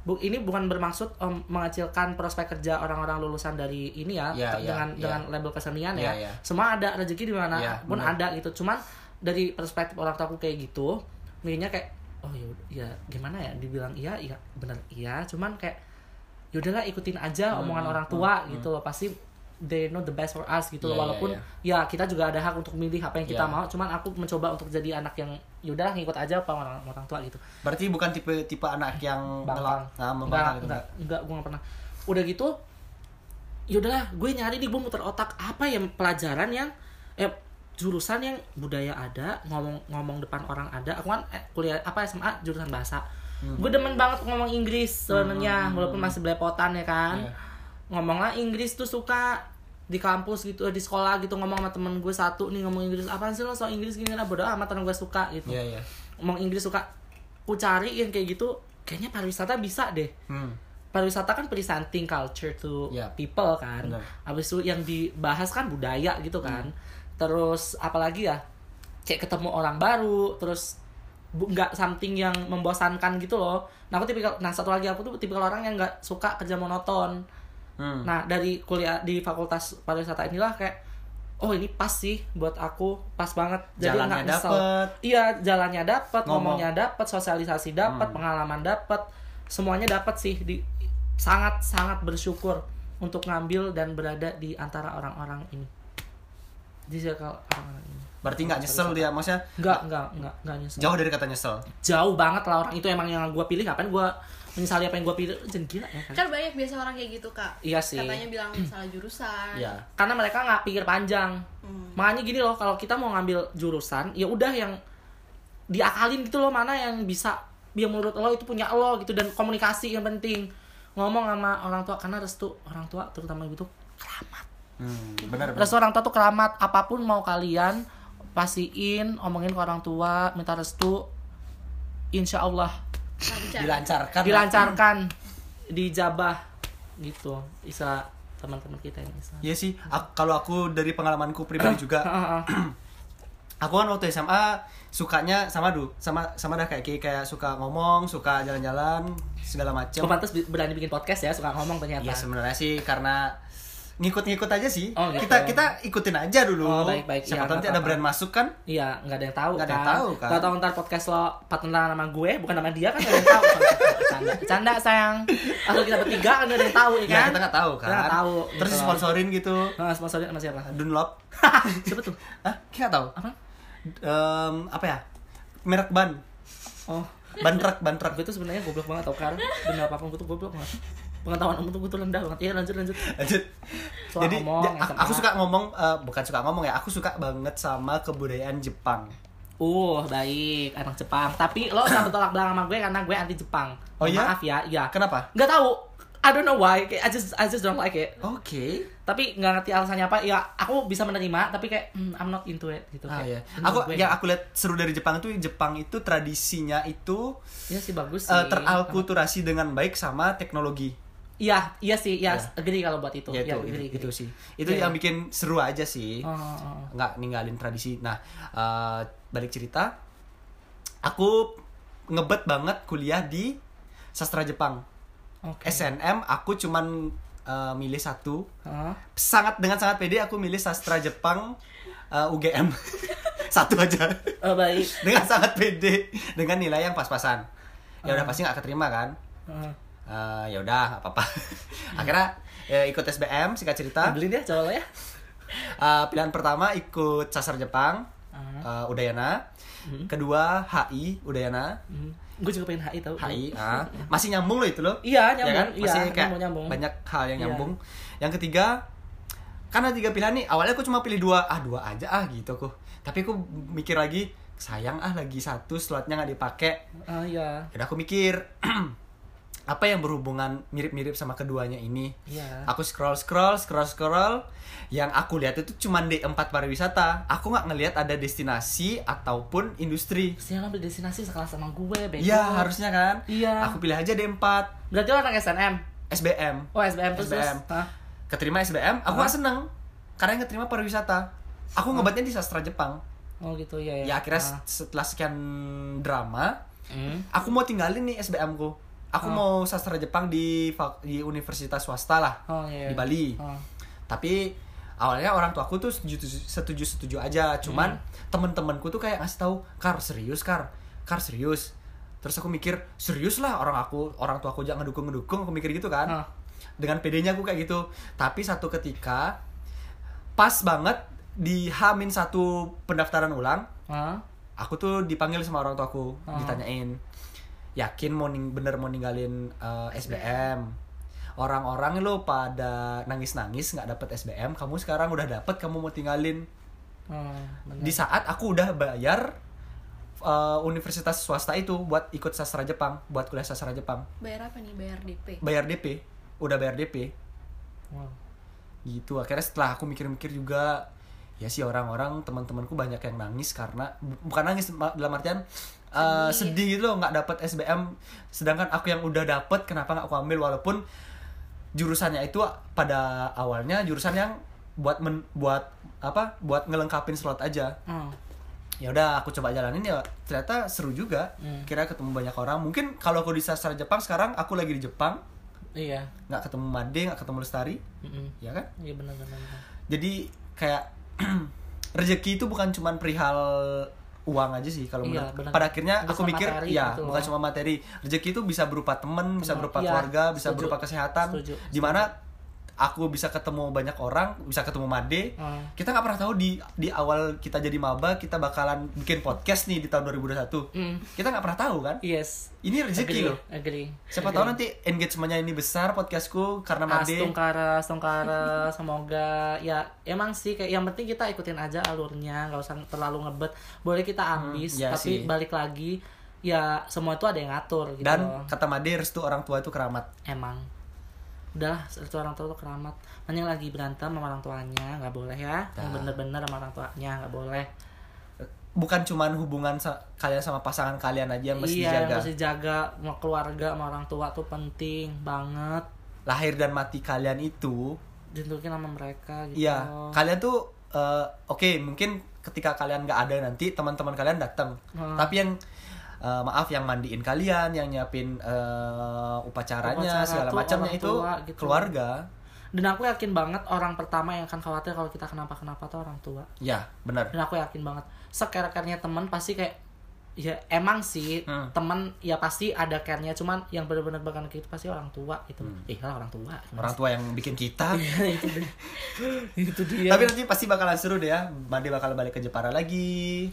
bu ini bukan bermaksud om, mengecilkan prospek kerja orang-orang lulusan dari ini ya Ya, ya, dengan ya. dengan label kesenian Ya, ya ya. semua ada rezeki di mana Ya, pun ada gitu cuman dari perspektif orang tua aku kayak gitu mikirnya kayak oh ya ya gimana ya dibilang iya iya bener iya cuman kayak yaudahlah ikutin aja Hmm, omongan hmm, orang tua gitu loh pasti they know the best for us gitu loh. Iya, walaupun iya. ya kita juga ada hak untuk milih apa yang kita Iya. mau. Cuman aku mencoba untuk jadi anak yang yaudahlah ngikut aja apa orang orang tua gitu. Berarti bukan tipe tipe anak yang bangkang nah, enggak gitu. enggak enggak gue nggak pernah. Udah gitu yaudahlah gue nyari di gue muter otak apa yang pelajaran yang eh jurusan yang budaya ada ngomong ngomong depan orang ada. Aku kan eh, kuliah apa SMA jurusan bahasa. Gue demen banget ngomong Inggris sebenarnya walaupun masih belepotan ya kan. Iya. Ngomonglah Inggris tuh suka di kampus gitu di sekolah gitu ngomong sama temen gue satu nih ngomong Inggris apaan sih lo so Inggris gini? Lah bodo amat temen gue suka gitu. Iya, iya. ngomong Inggris suka ku cari yang kayak gitu. Kayaknya pariwisata bisa deh. Hmm. pariwisata kan presenting culture to Ya. people kan. Benar. habis itu yang dibahas kan budaya gitu kan. Terus apalagi ya kayak ketemu orang baru terus nggak something yang membosankan gitu loh. Nah aku tipikal nah satu lagi aku tuh tipikal orang yang nggak suka kerja monoton Hmm. Nah, dari kuliah di Fakultas Pariwisata inilah kayak oh ini pas sih buat aku, pas banget. Jadi Jalannya nggak nyesel. dapet. Iya, jalannya dapat, Ngomong. ngomongnya dapat, sosialisasi dapat, Hmm. pengalaman dapat, semuanya dapat sih di sangat sangat bersyukur untuk ngambil dan berada di antara orang-orang ini. Di circle orang-orang ini. Berarti nggak nyesel dia, maksudnya Enggak, enggak, enggak, enggak nyesel. jauh dari kata nyesel. Jauh banget lah orang itu emang yang gue pilih, ngapain gue menyesali apa yang gue pilih? Jangan gila ya kan? Kan banyak biasa orang kayak gitu kak. Iya sih. Katanya bilang salah jurusan. Iya. karena mereka nggak pikir panjang Hmm. makanya gini loh kalau kita mau ngambil jurusan ya udah yang diakalin gitu loh mana yang bisa yang menurut lo itu punya lo gitu dan komunikasi yang penting ngomong sama orang tua karena restu orang tua terutama ibu tuh keramat Hmm, benar benar. restu orang tua tuh keramat apa pun mau kalian pastiin omongin ke orang tua minta restu insya Allah. Dilancarkan. dilancarkan dijabah gitu bisa teman-teman kita yang bisa Iya sih, kalau aku dari pengalamanku pribadi juga Heeh. aku kan waktu SMA sukanya sama du sama sama dah kayak kayak suka ngomong suka jalan-jalan segala macam pantas berani bikin podcast ya, suka ngomong ternyata. ya sebenarnya sih karena ngikut-ngikut aja sih Oh, gitu. kita kita ikutin aja dulu Oh, baik, baik. siapa Iya, tahu nanti nggak ada brand masuk kan Iya, nggak ada yang tahu Nggak ada yang kan. tahu, kan. Tahu ntar podcast lo partneran sama gue, bukan sama dia kan nggak ada yang tahu. Canda, canda sayang. Asal kita bertiga kan nggak ada yang tahu, ya ya kan? kita nggak tahu kan Kita nggak tahu. terus gitu. sponsorin gitu Nah, sponsorin sama siapa? Dunlop siapa tuh? Hah? kita tahu Apa? Em, apa ya merek ban Oh, ban truk ban truk gue tuh sebenarnya goblok banget tau kan? Bener apa pun gue tuh goblok banget. Pengetahuan umum tuh gue tuh rendah banget. Iya lanjut lanjut. lanjut Soal jadi ngomong, ya, aku, aku suka ngomong eh, bukan suka ngomong ya aku suka banget sama kebudayaan Jepang Uh, baik, anak Jepang. Tapi lo sama tolak belakang sama gue karena gue anti Jepang. Oh, iya? Maaf ya, iya. kenapa Nggak tahu. I don't know why. Kayak, I just I just don't like it. oke Tapi nggak ngerti alasannya apa. Ya, aku bisa menerima. Tapi kayak hmm, I'm not into it gitu. Ah, kayak, iya. Aku yang aku lihat seru dari Jepang itu Jepang itu tradisinya itu Iya sih bagus sih. eh, teralkulturasi dengan baik sama teknologi. Iya, iya sih, iya. Agree kalau buat itu. Ya, Iya, itu, agree, itu, agree. sih. Itu Iya, yang bikin seru aja sih. Oh, oh, oh. Nggak ninggalin tradisi. Nah, eh, balik cerita, aku ngebet banget kuliah di sastra Jepang. Oke. SNM aku cuman eh, milih satu. Hah? Sangat dengan sangat pede aku milih sastra Jepang eh, UGM. satu aja. Oh, baik. dengan sangat pede dengan nilai yang pas-pasan. Ya udah pasti nggak keterima kan? Heeh. Eh, ya udah nggak apa-apa. Akhirnya ya, ikut SBM singkat cerita. Ya cowok lo ya. Eh, pilihan pertama ikut sastra Jepang eh, Udayana. Kedua HI Udayana. Hmm. Gue juga pengen HI tau. HI ah. masih nyambung loh itu loh. Iya, Ya nyambung. kan? Iya, Masih kayak nyambung, nyambung. banyak hal yang Iya. nyambung. Yang ketiga karena tiga pilihan nih awalnya aku cuma pilih dua ah dua aja ah gitu aku tapi aku mikir lagi sayang ah lagi satu slotnya nggak dipakai Ah, iya. Yaudah aku mikir apa yang berhubungan mirip-mirip sama keduanya ini. Iya. Aku scroll scroll scroll scroll yang aku lihat itu cuma D4 pariwisata. Aku nggak ngelihat ada destinasi ataupun industri. Mestinya ngambil destinasi sekelas sama gue, bego. Iya, harusnya kan? Iya. Aku pilih aja D4 Berarti lo anak SNM? SBM. Oh, SBM terus. SBM. Hah? Keterima SBM, aku nggak seneng karena yang keterima pariwisata. Aku ngebatnya di sastra Jepang. Oh, gitu ya. Ya akhirnya Ah. setelah sekian drama, Hmm. aku mau tinggalin nih SBM ku. Aku Oh. mau sastra Jepang di di universitas swasta lah Oh, iya. di Bali. Oh. Tapi awalnya orang tuaku tuh setuju setuju setuju aja. Cuman Hmm. temen-temenku tuh kayak ngasih tahu, "Kar, serius, Kar. Kar, serius." Terus aku mikir, serius lah orang aku, orang tua aku jangan ngedukung ngedukung. Aku mikir gitu kan. Ah. Dengan pedenya aku kayak gitu. Tapi satu ketika pas banget di Hamin satu pendaftaran ulang, Hah? aku tuh dipanggil sama orang tuaku Oh. ditanyain yakin mau ning bener mau ninggalin uh, SBM orang-orang lo pada nangis-nangis nggak dapet SBM kamu sekarang udah dapet kamu mau tinggalin bener. di saat aku udah bayar uh, universitas swasta itu buat ikut sastra Jepang buat kuliah sastra Jepang Bayar apa nih? Bayar DP. bayar DP udah bayar DP Wow. gitu akhirnya setelah aku mikir-mikir juga ya sih orang-orang teman-temanku banyak yang nangis karena bu- bukan nangis dalam artian uh, Sedih. gitu loh nggak dapet SBM sedangkan aku yang udah dapet kenapa nggak aku ambil walaupun jurusannya itu pada awalnya jurusan yang buat men, buat apa buat ngelengkapin slot aja Oh. ya udah aku coba jalanin ya ternyata seru juga Hmm. kira ketemu banyak orang mungkin kalau aku di sastra Jepang sekarang aku lagi di Jepang Iya. nggak ketemu Made nggak ketemu Lestari Mm-mm. ya kan Iya benar benar. benar. jadi kayak rezeki itu bukan cuman perihal uang aja sih kalau Iya, menurut pada akhirnya aku mikir materi ya gitu bukan cuma materi rezeki itu bisa berupa teman bisa Benar. berupa Iya, keluarga bisa setuju. berupa kesehatan Setuju, di mana aku bisa ketemu banyak orang bisa ketemu Made Ah. kita nggak pernah tahu di di awal kita jadi maba kita bakalan bikin podcast nih di tahun 2021 Hmm. kita nggak pernah tahu kan Yes. ini rezeki loh Agree. siapa Agree. tahu nanti engagementnya ini besar podcastku karena Made Astungkara, Astungkara, semoga ya emang sih kayak yang penting kita ikutin aja alurnya, nggak usah terlalu ngebet. Boleh kita ambis, ya tapi sih. balik lagi ya semua itu ada yang ngatur gitu dan loh. kata Made restu orang tua itu keramat Emang udahlah itu orang tua tuh keramat. Mending lagi berantem sama orang tuanya nggak boleh ya. Yang Nah. bener-bener sama orang tuanya nggak boleh. Bukan cuman hubungan sa- kalian sama pasangan kalian aja yang mesti iya jaga mesti jaga. Sama keluarga sama orang tua tuh penting banget. Lahir dan mati kalian itu ditentukin sama mereka gitu. Iya kalian tuh eh, oke mungkin ketika kalian nggak ada nanti teman-teman kalian datang Hmm. tapi yang eh, maaf yang mandiin kalian yang nyiapin eh, upacaranya Upacara segala macamnya itu tua gitu. keluarga dan aku yakin banget orang pertama yang akan khawatir kalau kita kenapa-kenapa tuh orang tua ya benar dan aku yakin banget sekere-kernya teman pasti kayak ya emang sih Hmm. teman ya pasti ada care-nya cuman yang benar-benar bakal gitu pasti orang tua itu eh lah orang tua Hmm. orang tua yang bikin kita Iya, itu dia itu dia Tapi nanti pasti bakalan seru deh ya. Made bakal balik ke Jepara lagi.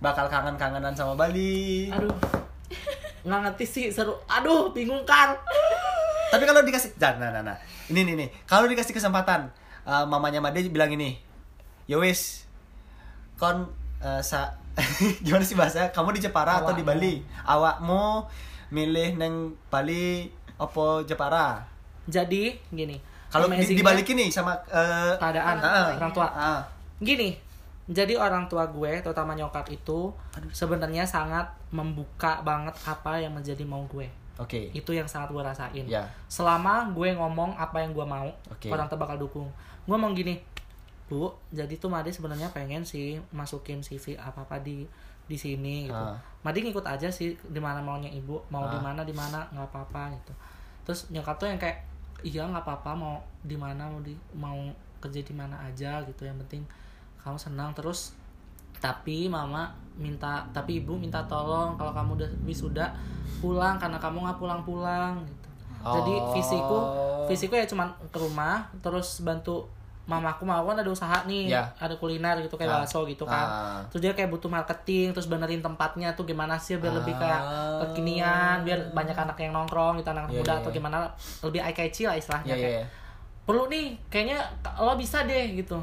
Bakal kangen-kangenan sama Bali. aduh nggak ngerti sih seru aduh bingung kan Tapi kalau dikasih nah, nah, nah, nah. Ini nih nih. Kalau dikasih kesempatan eh, mamanya Made bilang ini. Ya wis. Kon eh, sa gimana sih bahasa? Kamu di Jepara atau di. Bali? Awakmu milih neng Bali opo Jepara? jadi gini Kalau di, dibalikin nih sama eh, keadaan ah, orang tua ah. gini jadi orang tua gue terutama nyokap itu sebenarnya sangat membuka banget apa yang menjadi mau gue Oke. itu yang sangat gue rasain Ya. selama gue ngomong apa yang gue mau Oke. orang tuh bakal dukung gue ngomong gini bu jadi tuh Made sebenarnya pengen sih masukin CV apa apa di di sini gitu Ah. Made ngikut aja sih di mana maunya ibu mau di Ah. mana di mana nggak apa apa gitu terus nyokap tuh yang kayak iya nggak apa apa mau di mana mau di mau kerja di mana aja gitu yang penting kamu senang terus tapi mama minta tapi ibu minta tolong kalau kamu udah wisuda pulang karena kamu nggak pulang-pulang gitu jadi Oh. visiku visiku ya cuman ke rumah terus bantu mamaku mau kan ada usaha nih Ya. ada kuliner gitu kayak Ah. bakso gitu kan Ah. terus dia kayak butuh marketing terus benerin tempatnya tuh gimana sih biar lebih kayak Ah. kekinian biar banyak anak yang nongkrong gitu anak Iya, muda iya, atau iya. gimana lebih eye catchy lah istilahnya Iya, iya, kayak iya. perlu nih kayaknya lo bisa deh gitu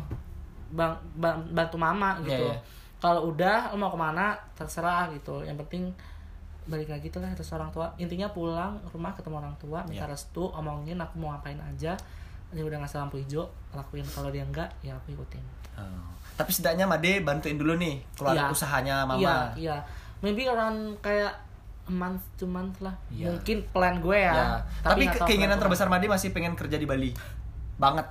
bang, bang- bantu mama gitu Iya, iya. kalau udah lo mau ke mana terserah gitu yang penting balik lagi tuh lah terus orang tua intinya pulang rumah ketemu orang tua minta Iya. restu omongin aku mau ngapain aja dia udah ngasih lampu hijau lakuin kalau dia enggak ya aku ikutin Oh. Tapi setidaknya Made bantuin dulu nih keluar Iya. usahanya mama. iya iya maybe around kayak month to month lah Iya. mungkin plan gue ya, Ya. Tapi, ke- tahu keinginan terbesar Made masih pengen kerja di Bali. Banget.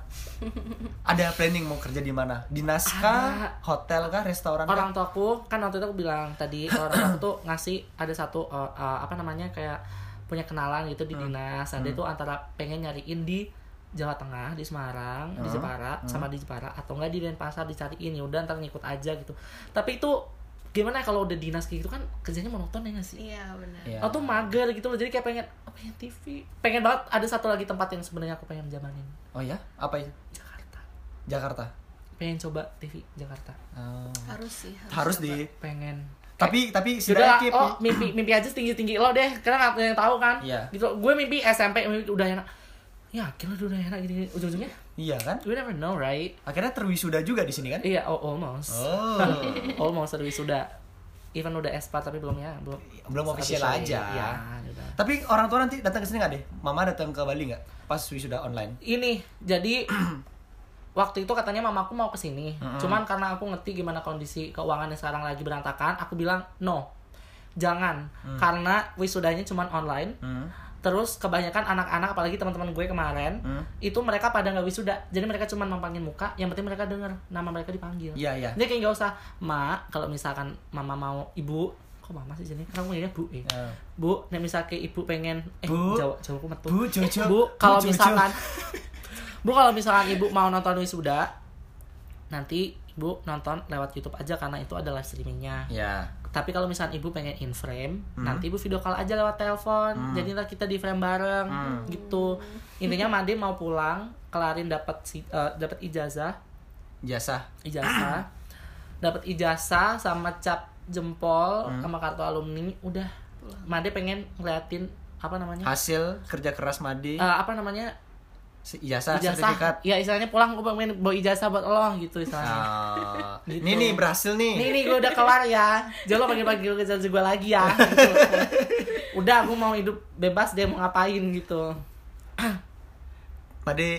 Ada planning mau kerja di mana? Dinas kah? Ada. Hotel kah? Restoran kah? orang tuaku kan waktu itu aku bilang tadi orang tua tuh ngasih ada satu uh, uh, apa namanya kayak punya kenalan gitu di dinas ada itu antara pengen nyariin di Jawa Tengah di Semarang di Hmm. Jepara sama di Jepara atau enggak di Denpasar dicariin ya udah ntar ngikut aja gitu tapi itu gimana kalau udah dinas kayak gitu kan kerjanya monoton ya nggak sih Iya benar. Iya. Oh tuh mager gitu loh jadi kayak pengen oh, pengen TV pengen banget ada satu lagi tempat yang sebenarnya aku pengen jamanin Oh ya? Apa itu? Jakarta Jakarta. pengen coba TV Jakarta Oh. Harus sih. Harus coba. di pengen tapi tapi Sudah, setidaknya oh mimpi mimpi aja tinggi tinggi lo deh, karena nggak ada yang tahu kan. Iya. Gitu, gue mimpi SMP mimpi udah enak. Ya, kira udah enak gini ujung ujungnya. Iya kan? We never know, right? Akhirnya terwisuda juga di sini kan? Iya, oh, almost. Oh. almost dari sudah. Even udah S4 tapi belum ya, belum. Belum official aja. Iya, udah. Tapi orang tua nanti datang ke sini nggak deh? Mama datang ke Bali nggak? Pas wisuda online. Ini jadi waktu itu katanya mamaku mau ke sini, cuman karena aku ngerti gimana kondisi keuangannya sekarang lagi berantakan, aku bilang no, jangan, karena wisudanya cuman online, Hmm. Terus kebanyakan anak-anak apalagi teman-teman gue kemarin Hmm. itu mereka pada nggak wisuda. Jadi mereka cuma mampangin muka, yang penting mereka denger nama mereka dipanggil. Iya, iya. Jadi kayak nggak usah, "Ma, kalau misalkan mama mau ibu, kok mama sih jadi? Karena punya Bu. Eh. Eh, Bu, nih misalnya ibu pengen eh Bu. Jawa Jawa aku metu. Bu Jojo. Bu, kalau Bu Jojo. misalkan Bu kalau misalkan ibu mau nonton wisuda, nanti ibu nonton lewat YouTube aja karena itu ada live streamingnya. Ya. Tapi kalau misalnya ibu pengen in frame, Hmm. nanti ibu video call aja lewat telepon. Jadi ntar kita di frame bareng Hmm. gitu. Intinya Made mau pulang, kelarin dapat si, eh, dapat ijazah, Jasa. ijazah. dapat ijazah sama cap jempol Hmm. sama kartu alumni, udah. Made pengen ngeliatin apa namanya? Hasil kerja keras Madi. Eh, apa namanya? Ijazah, ijazah. sertifikat. Ya istilahnya pulang gue pengen bawa ijazah buat lo gitu istilahnya. Ah, Gitu. Ini nih berhasil nih. Nih nih gue udah kelar ya. Jangan lo panggil-panggil ke gue lagi ya. Gitu. Udah aku mau hidup bebas deh mau ngapain gitu. Made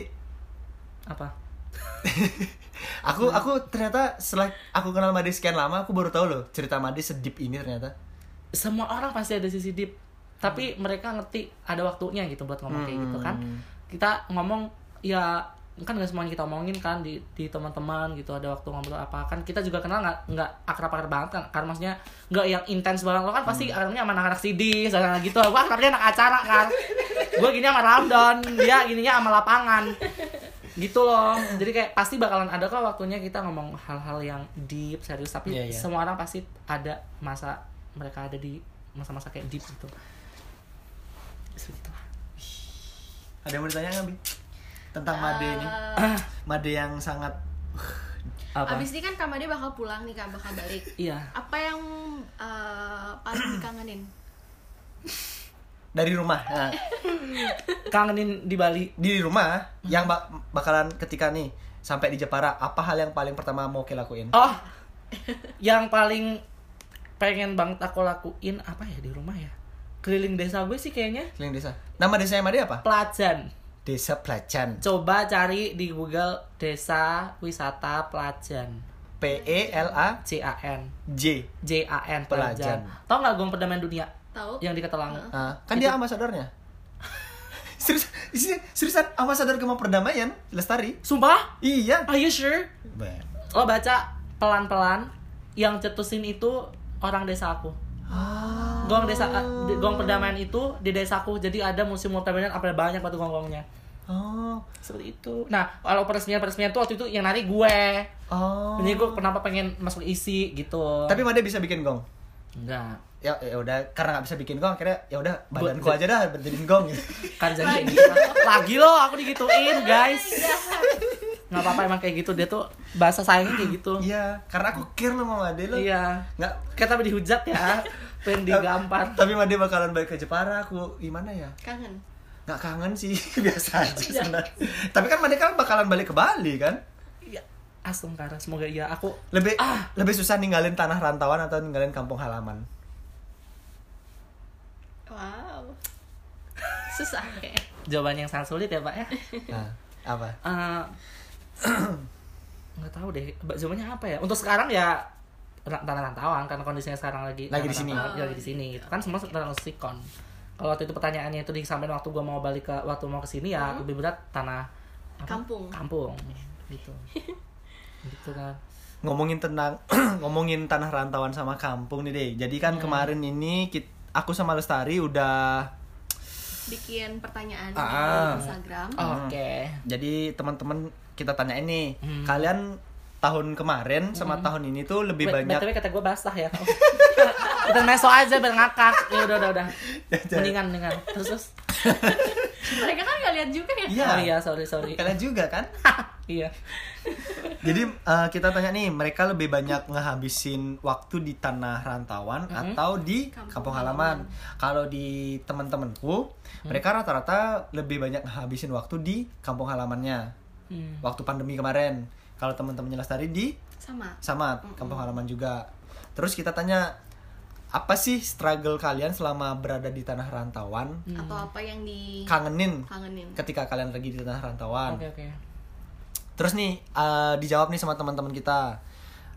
Apa? aku aku ternyata setelah aku kenal Made sekian lama aku baru tahu loh cerita Made sedip ini ternyata. Semua orang pasti ada sisi deep. Tapi mereka ngerti ada waktunya gitu buat ngomong kayak gitu kan. Hmm. Kita ngomong ya kan nggak semuanya kita omongin kan di di teman-teman gitu ada waktu ngobrol apa. Kan kita juga kenal nggak nggak akrab-akrab banget kan. Karena maksudnya nggak yang intens banget. Lo kan pasti akrabnya sama anak-anak sidis anak gitu. Gue akrabnya anak acara kan. Gue gini sama Ramdon dia gininya sama lapangan. Gitu loh. Jadi kayak pasti bakalan ada kok waktunya kita ngomong hal-hal yang deep serius. Tapi Iya, iya. semua orang pasti ada masa mereka ada di masa-masa kayak deep gitu. Segitu. Ada yang mau ditanya nggak, Bi? Tentang Made ini. Eh, Made yang sangat apa abis ini kan Kak Made bakal pulang nih Kak, bakal balik. iya Apa yang eh, paling dikangenin? dari rumah. Nah, kangenin di Bali di rumah yang bak- bakalan ketika nih sampai di Jepara, apa hal yang paling pertama mau kita lakuin? Oh, yang paling pengen banget aku lakuin apa ya di rumah ya? Keliling desa gue sih kayaknya Keliling desa. Nama desanya Made apa? Pelajan. Desa Pelacan. Coba cari di Google Desa Wisata Pelajan. P E L A C A N J. J A N Pelajan. Tahu nggak Gong Perdamaian Dunia Tahu? yang di Ketelangu? Ah, kan dia ambasadornya. Serius, ini seriusan ambasador Gema Perdamaian, Lestari. Sumpah? Iya. Are you sure? Ben. Lo baca pelan-pelan yang cetusin itu orang desa aku. Ah. Gong desa di- Gong Perdamaian itu di desaku. Jadi ada museum perdamaian apa banyak batu gong-gongnya. Oh. seperti itu nah kalau peresmian peresmian tuh waktu itu yang nari gue Oh. jadi gue kenapa pengen masuk isi gitu Tapi Made bisa bikin gong. enggak Ya, ya udah karena nggak bisa bikin gong akhirnya ya udah badanku aja dah berdiriin gong gitu. kan jadi kayak gitu lagi lo aku digituin guys nggak apa-apa emang kayak gitu dia tuh bahasa sayangnya kayak gitu Iya, karena aku care lo sama Made lo. iya Nggak kayak tapi dihujat ya pengen digampar Tapi Made bakalan balik ke Jepara aku gimana ya? Kangen. Nggak kangen sih, biasa aja sebenarnya. Tapi kan Made kan bakalan balik ke Bali kan? iya Astagfirullah semoga iya aku Lebih Ah. lebih susah ninggalin tanah rantauan atau ninggalin kampung halaman. Wow. Susah kayak. jawaban yang sangat sulit ya pak ya Nah, apa? Eh, nggak tahu deh jawabannya apa ya untuk sekarang ya tanah rantauan karena kondisinya sekarang lagi Lagi di sini. ya, lagi di sini gitu kan semua tentang sikon kalau waktu itu pertanyaannya itu disampaikan waktu gua mau balik ke waktu mau ke sini ya lebih berat tanah apa? Kampung. kampung gitu gitu kan ngomongin tentang ngomongin tanah rantauan sama kampung nih deh. Jadi kan kemarin ini kit- aku sama Lestari udah Bikin pertanyaan Ah. di Instagram. oke jadi teman-teman kita tanya ini Hmm. kalian tahun kemarin sama tahun ini tuh lebih Wait, banyak BTW kata gue basah ya. Kita meso aja biar ngakak. Ya udah udah udah. Mendingan mendingan. Terus terus. Mereka kan gak lihat juga ya. Iya. oh iya sorry sorry. Kalian juga kan? Iya. Jadi eh, kita tanya nih mereka lebih banyak ngehabisin waktu di tanah rantauan atau di Kampung kampung halaman. kalau di teman-temanku mereka rata-rata lebih banyak ngehabisin waktu di kampung halamannya Hmm. waktu pandemi kemarin kalau teman-temannya Lestari di Sama. sama kampung halaman juga terus kita tanya apa sih struggle kalian selama berada di tanah rantauan Atau apa yang kangenin dikangenin. ketika kalian lagi di tanah rantauan oke oke terus nih eh, dijawab nih sama teman-teman kita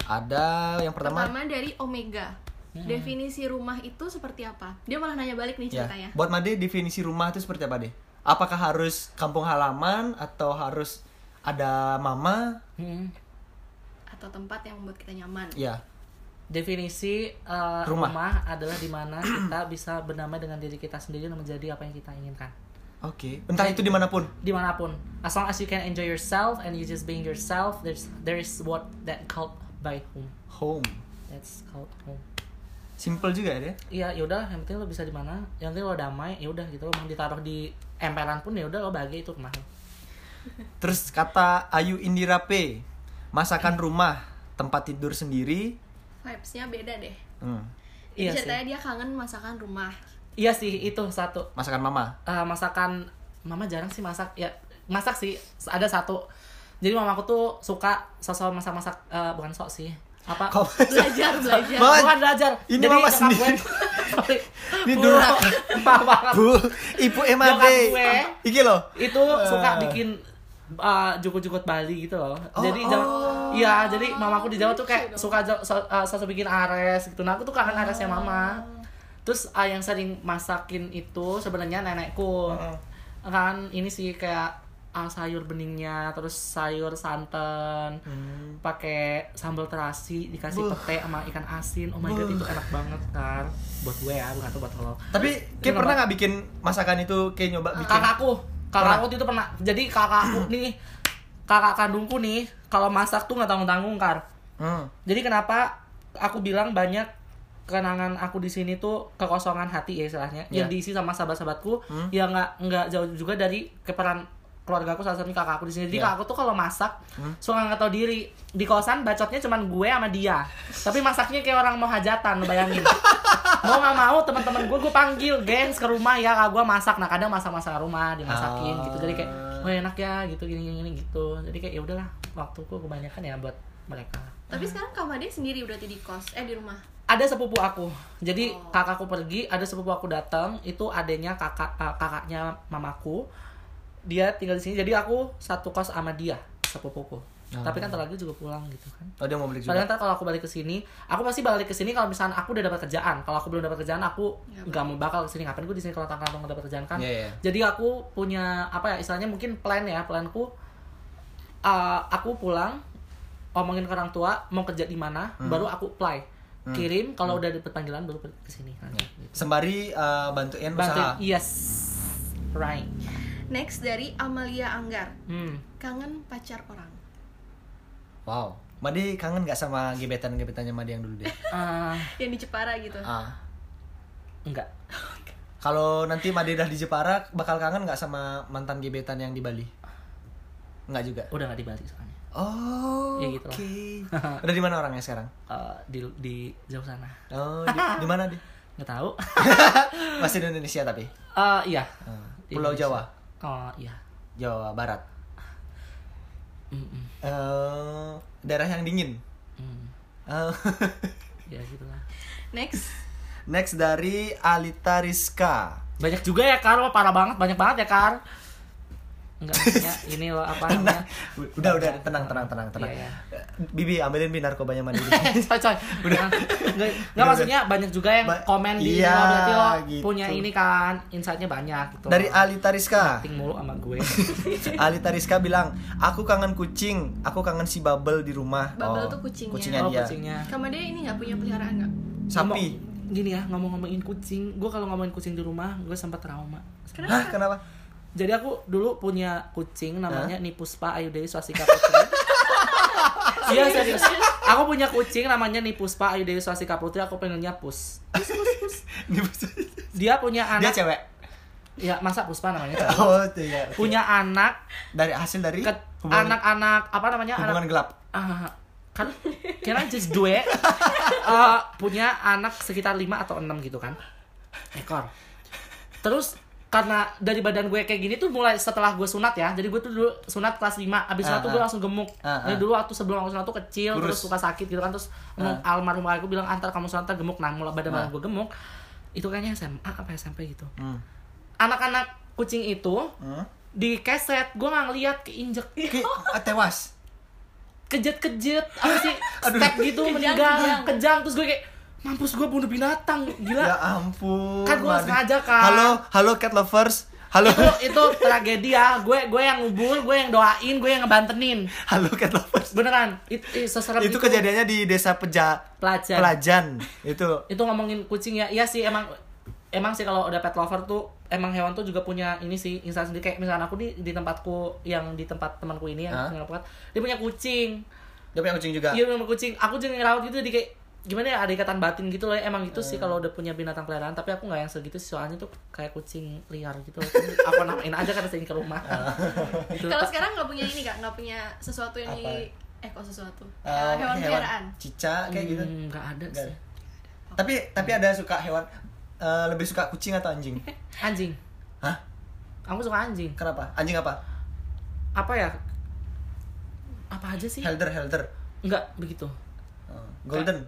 ada yang pertama, Pertama dari Omega. Definisi rumah itu seperti apa? Dia malah nanya balik nih ya ceritanya. buat Made definisi rumah itu seperti apa deh apakah harus kampung halaman atau harus ada mama Hmm. Atau tempat yang membuat kita nyaman. ya Definisi uh, Rumah. rumah. adalah di mana kita bisa bernama dengan diri kita sendiri dan menjadi apa yang kita inginkan. oke entah itu di mana pun Di mana pun, as long as you can enjoy yourself and you just being yourself, there's there is what that called by home. home That's called home. simple juga ya deh Iya, yaudah, yang penting lo bisa di mana, yang penting lo damai, ya udah gitu lo mau ditaruh di emperan pun ya udah lo bahagia itu rumah lo. Terus kata Ayu Indira P, masakan rumah, tempat tidur sendiri. Vibes-nya beda deh. Hmm. Jadi Iya sih. ceritanya dia kangen masakan rumah. Iya sih, itu satu. Masakan mama. Eh, masakan mama jarang sih masak ya masak sih ada satu jadi mamaku tuh suka sosok masak-masak eh, bukan sok sih apa Kok Belajar, belajar. Mama, bukan belajar ini jadi mama sendiri. gue-. Ini durhaka. maaf banget. Bu, Ibu Emade. gue. Iki loh. itu suka Eh. bikin uh, jukut-jukut Bali gitu loh. Oh, jadi oh. Jawa- iya, jadi mamaku di Jawa tuh kayak suka uh, sosok bikin ares gitu. Nah, aku tuh kangen aresnya mama. Terus uh, yang sering masakin itu sebenarnya nenekku. Heeh. Kan ini sih kayak ah, sayur beningnya terus sayur santan Hmm. pakai sambal terasi dikasih Buh. pete sama ikan asin oh my god itu enak banget kan buat gue ya bukan tuh buat lo Tapi kayak pernah nggak bikin masakan itu kayak nyoba bikin? kakakku Pernah? kakakku itu pernah jadi kakakku nih kakak kandungku nih kalau masak tuh nggak tanggung tanggung kar Hmm. jadi kenapa aku bilang banyak kenangan aku di sini tuh kekosongan hati ya istilahnya Iya. yang diisi sama sahabat-sahabatku Hmm. yang nggak nggak jauh juga dari keperan keluarga aku salah satunya kakak aku di sini jadi Iya. kakak aku tuh kalau masak Hmm. suka nggak tahu diri di kosan bacotnya cuman gue sama dia tapi masaknya kayak orang mau hajatan lo bayangin mau nggak mau teman-teman gue gue panggil gengs ke rumah ya. Kak gue masak. Nah kadang masak-masak rumah dimasakin Ah. gitu. Jadi kayak wah enak ya gitu gini gini, gitu. Jadi kayak ya udahlah waktuku kebanyakan ya buat mereka. Tapi sekarang Kak Made sendiri berarti di kos, eh di rumah. ada sepupu aku. Jadi Oh. kakakku pergi ada sepupu aku datang. Itu adanya kakak eh, kakaknya mamaku. Dia tinggal di sini. Jadi aku satu kos sama dia sepupuku Oh. tapi kan terlagi juga pulang gitu kan Oh dia mau balik Padahal juga. ntar kalau aku balik ke sini, aku pasti balik ke sini kalau misalnya aku udah dapat kerjaan. Kalau aku belum dapat kerjaan, aku Ya, nggak mau bakal ke sini. Ngapain gue di sini kalau tangkang nggak dapat kerjaan kan? Iya, iya. Jadi aku punya apa ya istilahnya mungkin plan ya, planku uh, aku pulang ngomongin ke orang tua mau kerja di mana, Hmm. baru aku apply. Kirim kalau udah dapet panggilan baru pergi ke sini kan. Gitu. Sembari eh, bantuin Bantu, usaha. yes. Right. Next dari Amalia Anggar. Hmm. Kangen pacar orang. Wow. Madi kangen nggak sama gebetan-gebetannya Madi yang dulu deh? Uh, Yang di Jepara gitu. ah. enggak. Kalau nanti Madi udah di Jepara, bakal kangen nggak sama mantan gebetan yang di Bali? Nggak juga. Udah nggak di Bali soalnya. Oh, Ya, gitu oke. lah. udah di mana orangnya sekarang? Uh, di di jauh sana. Oh, di, di mana di? Nggak tahu. Masih di Indonesia tapi. Uh, iya. Ah, Di Pulau Indonesia. Jawa, Oh iya. Jawa Barat. Mm-mm. Eh, daerah yang dingin. Mm. Eh, Ya gitulah. Next. next dari Alita Rizka. Banyak juga ya Kar, Wah, parah banget, banyak banget ya Kar. Enggak maksudnya ini loh apa namanya? Udah, udah, tenang, tenang, tenang, tenang. Iya, Bibi, ambilin bi narkobanya Madi. coy coy. Udah. Enggak, enggak maksudnya banyak juga yang Ba- komen di iya, lo berarti lo gitu. punya ini kan, insight-nya banyak gitu. Dari Alita Rizka. Ting mulu sama gue. Alita Rizka bilang, aku kangen kucing, aku kangen si Bubble di rumah. Bubble tuh kucingnya. Kucingnya oh, dia. kucingnya. Kak Made ini nggak punya peliharaan nggak? Sapi. Ngomong- Gini ya, ngomong-ngomongin kucing, gue kalau ngomongin kucing di rumah, gue sempat trauma. Hah, kenapa? Jadi aku dulu punya kucing namanya Nipuspa Ayudewi Swastika Putri. Iya serius. Aku punya kucing namanya Nipuspa Ayudewi Swastika Putri. Aku panggilnya Pus. Dia punya dia anak. cewek. Ya masa Puspa namanya. cewek? Oh, iya. oke. Punya anak. dari hasil dari Anak-anak apa namanya? hubungan Anak. gelap. Ah, kan I just do it? Eh, punya anak sekitar 5 atau 6 gitu kan. Ekor. Terus karena dari badan gue kayak gini tuh mulai setelah gue sunat ya. Jadi gue tuh dulu sunat kelas 5. Abis sunat Ah, tuh gue ah. langsung gemuk. Ah, Jadi ah. dulu waktu sebelum aku sunat tuh kecil Kurus. terus suka sakit gitu kan terus Ah. almarhum aku bilang antar kamu sunat gemuk nah mulai badan badan Ah. gue gemuk. Itu kayaknya SMA apa SMP gitu. Hmm. Anak-anak kucing itu Hmm? di keset gue nggak ngeliat keinjek ah, tewas. kejet-kejet apa sih step gitu meninggal kejang. kejang terus gue kayak mampus gue bunuh binatang gila Ya ampun. Kan gua Madi. sengaja, kan. Halo, halo cat lovers. Halo. itu itu tragedi ya gue gue yang ngubur gue yang doain gue yang ngebantenin halo cat lovers. beneran itu seserem Itu kejadiannya di desa Peja pelajar Pelajan. Itu itu ngomongin kucing ya iya sih emang emang sih kalau udah pet lover tuh emang hewan tuh juga punya ini sih instansi sendiri kayak misalnya aku di di tempatku yang di tempat temanku ini yang pekat, dia punya kucing dia punya kucing juga. Iya memang kucing. Aku juga ngerawat gitu di kayak gimana ya ada ikatan batin gitu loh. Emang gitu sih kalau udah punya binatang peliharaan. Tapi aku nggak yang segitu sih soalnya tuh kayak kucing liar gitu. aku namain aja karena sering ke rumah. gitu. Kalau sekarang nggak punya ini kak, nggak punya sesuatu yang Apa? di eh kok sesuatu Eh, Eh, hewan peliharaan. Cica kayak gitu. Hmm, nggak ada Nggak sih. ada. Tapi tapi ada suka hewan eh, lebih suka kucing atau anjing? Anjing. Hah? Aku suka anjing. Kenapa? Anjing apa? Apa ya? Apa aja sih? Helder, helder. Enggak begitu. Oh, golden.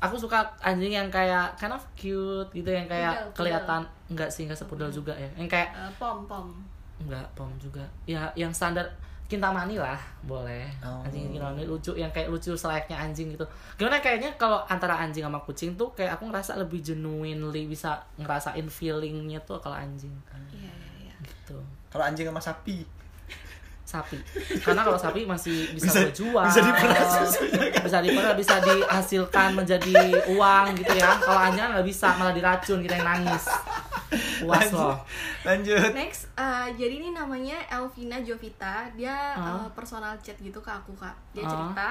Aku suka anjing yang kayak kind of cute gitu yang kayak Pudel, pudel. kelihatan enggak sih enggak sepudel juga ya. Yang kayak Eh, pom pom. Enggak, pom juga. Ya, yang standar Kintamani lah, boleh. Oh. Anjing Kintamani lucu, yang kayak lucu selayaknya anjing gitu. Gimana kayaknya kalau antara anjing sama kucing tuh kayak aku ngerasa lebih genuinely bisa ngerasain feelingnya tuh kalau anjing Iya iya iya. gitu. Kalau anjing sama sapi. Sapi karena kalau sapi masih bisa, Bisa- gue jual bisa diperas kan? bisa diperas bisa dihasilkan menjadi uang gitu ya kalau anjing nggak bisa malah diracun kita yang nangis puas loh Lanjut. Next, uh, jadi ini namanya Elvina Jovita. Dia Ah. uh, personal chat gitu ke aku kak. Dia Ah. cerita.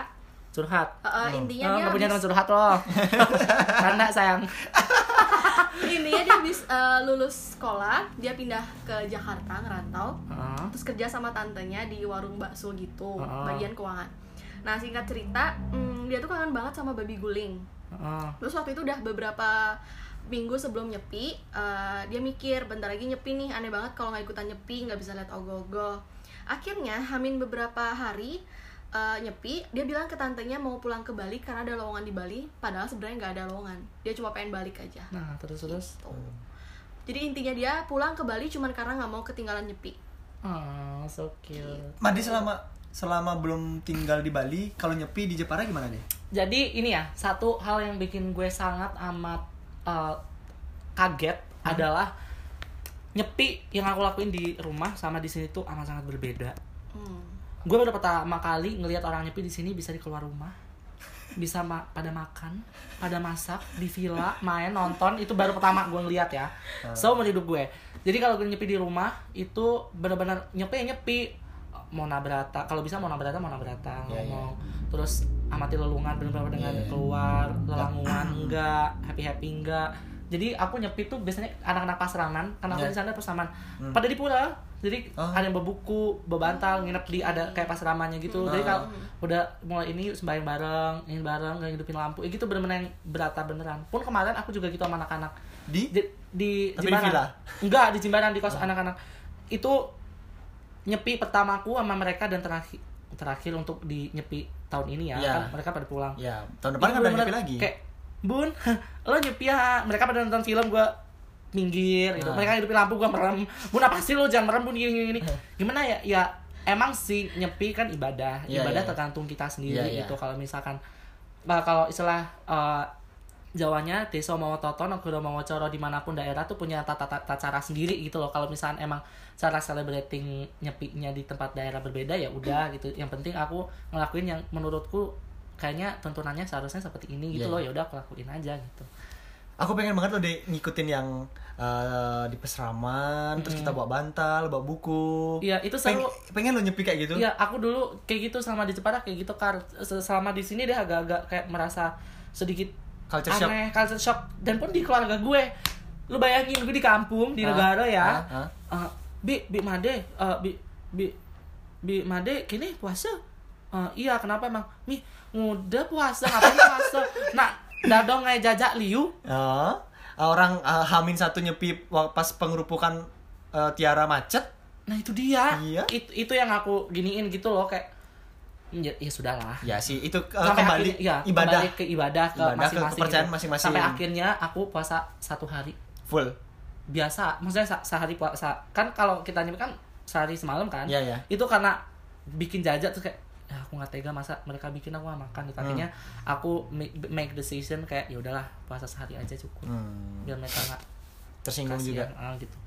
Curhat uh, uh, intinya Oh, dia nggak punya teman curhat loh karena sayang intinya dia habis uh, lulus sekolah, dia pindah ke Jakarta ngerantau. Heeh. Terus kerja sama tantenya di warung bakso gitu, Ah. bagian keuangan. Nah singkat cerita, mm, dia tuh kangen banget sama babi guling. Heeh. Terus waktu itu udah beberapa minggu sebelum nyepi, eh, dia mikir bentar lagi nyepi nih, aneh banget kalau nggak ikutan nyepi, nggak bisa lihat ogoh-ogoh. Akhirnya Hamin beberapa hari eh, nyepi, dia bilang ke tantenya mau pulang ke Bali karena ada lowongan di Bali, padahal sebenarnya nggak ada lowongan. Dia cuma pengen balik aja. nah terus terus Tuh. Jadi intinya dia pulang ke Bali cuman karena nggak mau ketinggalan nyepi. oh so cute Madi selama selama belum tinggal di Bali, kalau nyepi di Jepara gimana nih? jadi ini ya satu hal yang bikin gue sangat amat uh, kaget adalah nyepi yang aku lakuin di rumah sama di sini tuh amat sangat berbeda Hmm. Gue baru pertama kali ngelihat orang nyepi di sini bisa di keluar rumah bisa ma- pada makan pada masak di villa main nonton itu baru pertama gue ngeliat ya so mau hidup gue. Jadi kalau gue nyepi di rumah itu benar-benar nyepi nyepi. Mau nabrata kalau bisa mau nabrata mau nabrata Iya, ngomong. terus amati lelungan benar-benar dengan Iya. keluar lelangungan enggak happy happy enggak. Jadi aku nyepi tuh biasanya anak-anak pasraman karena aku Iya. di sana pasraman pada di pura jadi Oh. ada yang berbuku bebantal nginep di ada kayak pasramannya gitu jadi Hmm. kalau udah mulai ini sembahyang bareng ini bareng nggak hidupin lampu ya gitu bener-bener yang berata beneran pun kemarin aku juga gitu sama anak-anak Di di, di Tapi di Jimbaran villa? enggak di Jimbaran di kos anak-anak itu nyepi pertamaku sama mereka dan terakhir terakhir untuk di nyepi tahun ini ya Iya. kan mereka pada pulang ya tahun depan kan udah nyepi lagi. kayak bun lo nyepi ya mereka pada nonton film gua minggir gitu. Nah. mereka hidupin lampu gua merem. Bun apa sih lo? Jangan merem bun gini gini gini. Gimana ya? Ya emang sih nyepi kan ibadah. Iya, ibadah iya. tergantung kita sendiri Iya, iya. gitu. Kalau misalkan nah, kalau istilah eh, Jawanya desa mau toton aku udah mau coro di mana pun daerah tuh punya tata, tata cara sendiri gitu loh. Kalau misalkan emang cara celebrating nyepinya di tempat daerah berbeda ya udah gitu. Yang penting aku ngelakuin yang menurutku kayaknya tuntunannya seharusnya seperti ini gitu Iya. loh. ya udah aku lakuin aja gitu Aku pengen banget loh deh ngikutin yang eh, di pesraman, terus kita bawa bantal, bawa buku. Iya, itu Peng- seru. pengen lo nyepi kayak gitu. Iya, aku dulu kayak gitu sama di Jepara kayak gitu kar selama di sini dia agak-agak kayak merasa sedikit Culture shock. aneh, culture shock dan pun di keluarga gue. Lu bayangin gue di kampung di Ah, negara ya. ah, Eh, bi bi made eh, bi bi bi made kini puasa. Eh, iya, kenapa emang? Mi udah puasa ngapain puasa? Nah, dadong kayak jajak liu. Ah, orang ah, Hamin satu nyepi pas pengerupukan eh, Tiara macet. Nah, itu dia. Iya. Itu itu yang aku giniin gitu loh kayak ya, ya sudahlah. Ya sih, itu eh, sampai kembali akhir- ya, ibadah kembali ke ibadah ke Ibadah, masing-masing kepercayaan gitu. masing-masing. sampai akhirnya aku puasa satu hari full. biasa maksudnya se- sehari puasa kan kalau kita nyebut kan sehari semalam kan Iya, iya. itu karena bikin jajak tuh kayak ya aku nggak tega masa mereka bikin aku nggak makan? Gitu. Hmm. akhirnya aku make, make decision kayak ya udahlah puasa sehari aja cukup. Hmm, biar mereka nggak tersinggung juga. ah, gitu.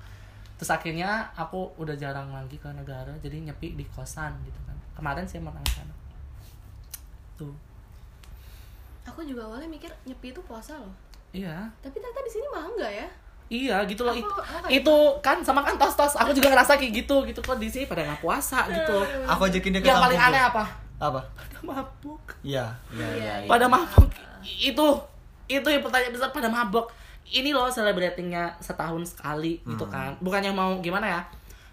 Terus akhirnya aku udah jarang lagi ke negara jadi nyepi di kosan gitu kan. Kemarin sih emang sana tuh. Aku juga awalnya mikir nyepi itu puasa loh. iya. Tapi ternyata di sini malah enggak ya. Iya gitu loh. Aku- itu, aku- itu kan sama kan tos tos aku juga ngerasa kayak gitu gitu. Kok di sini pada nggak puasa gitu. Aku ajakin dia ke yang paling aneh apa? Apa? pada mabuk. Iya, iya, iya. iya. pada mabuk. Itu itu yang pertanyaan besar pada mabuk. Ini loh celebratingnya setahun sekali gitu Hmm. kan. Bukannya mau gimana ya?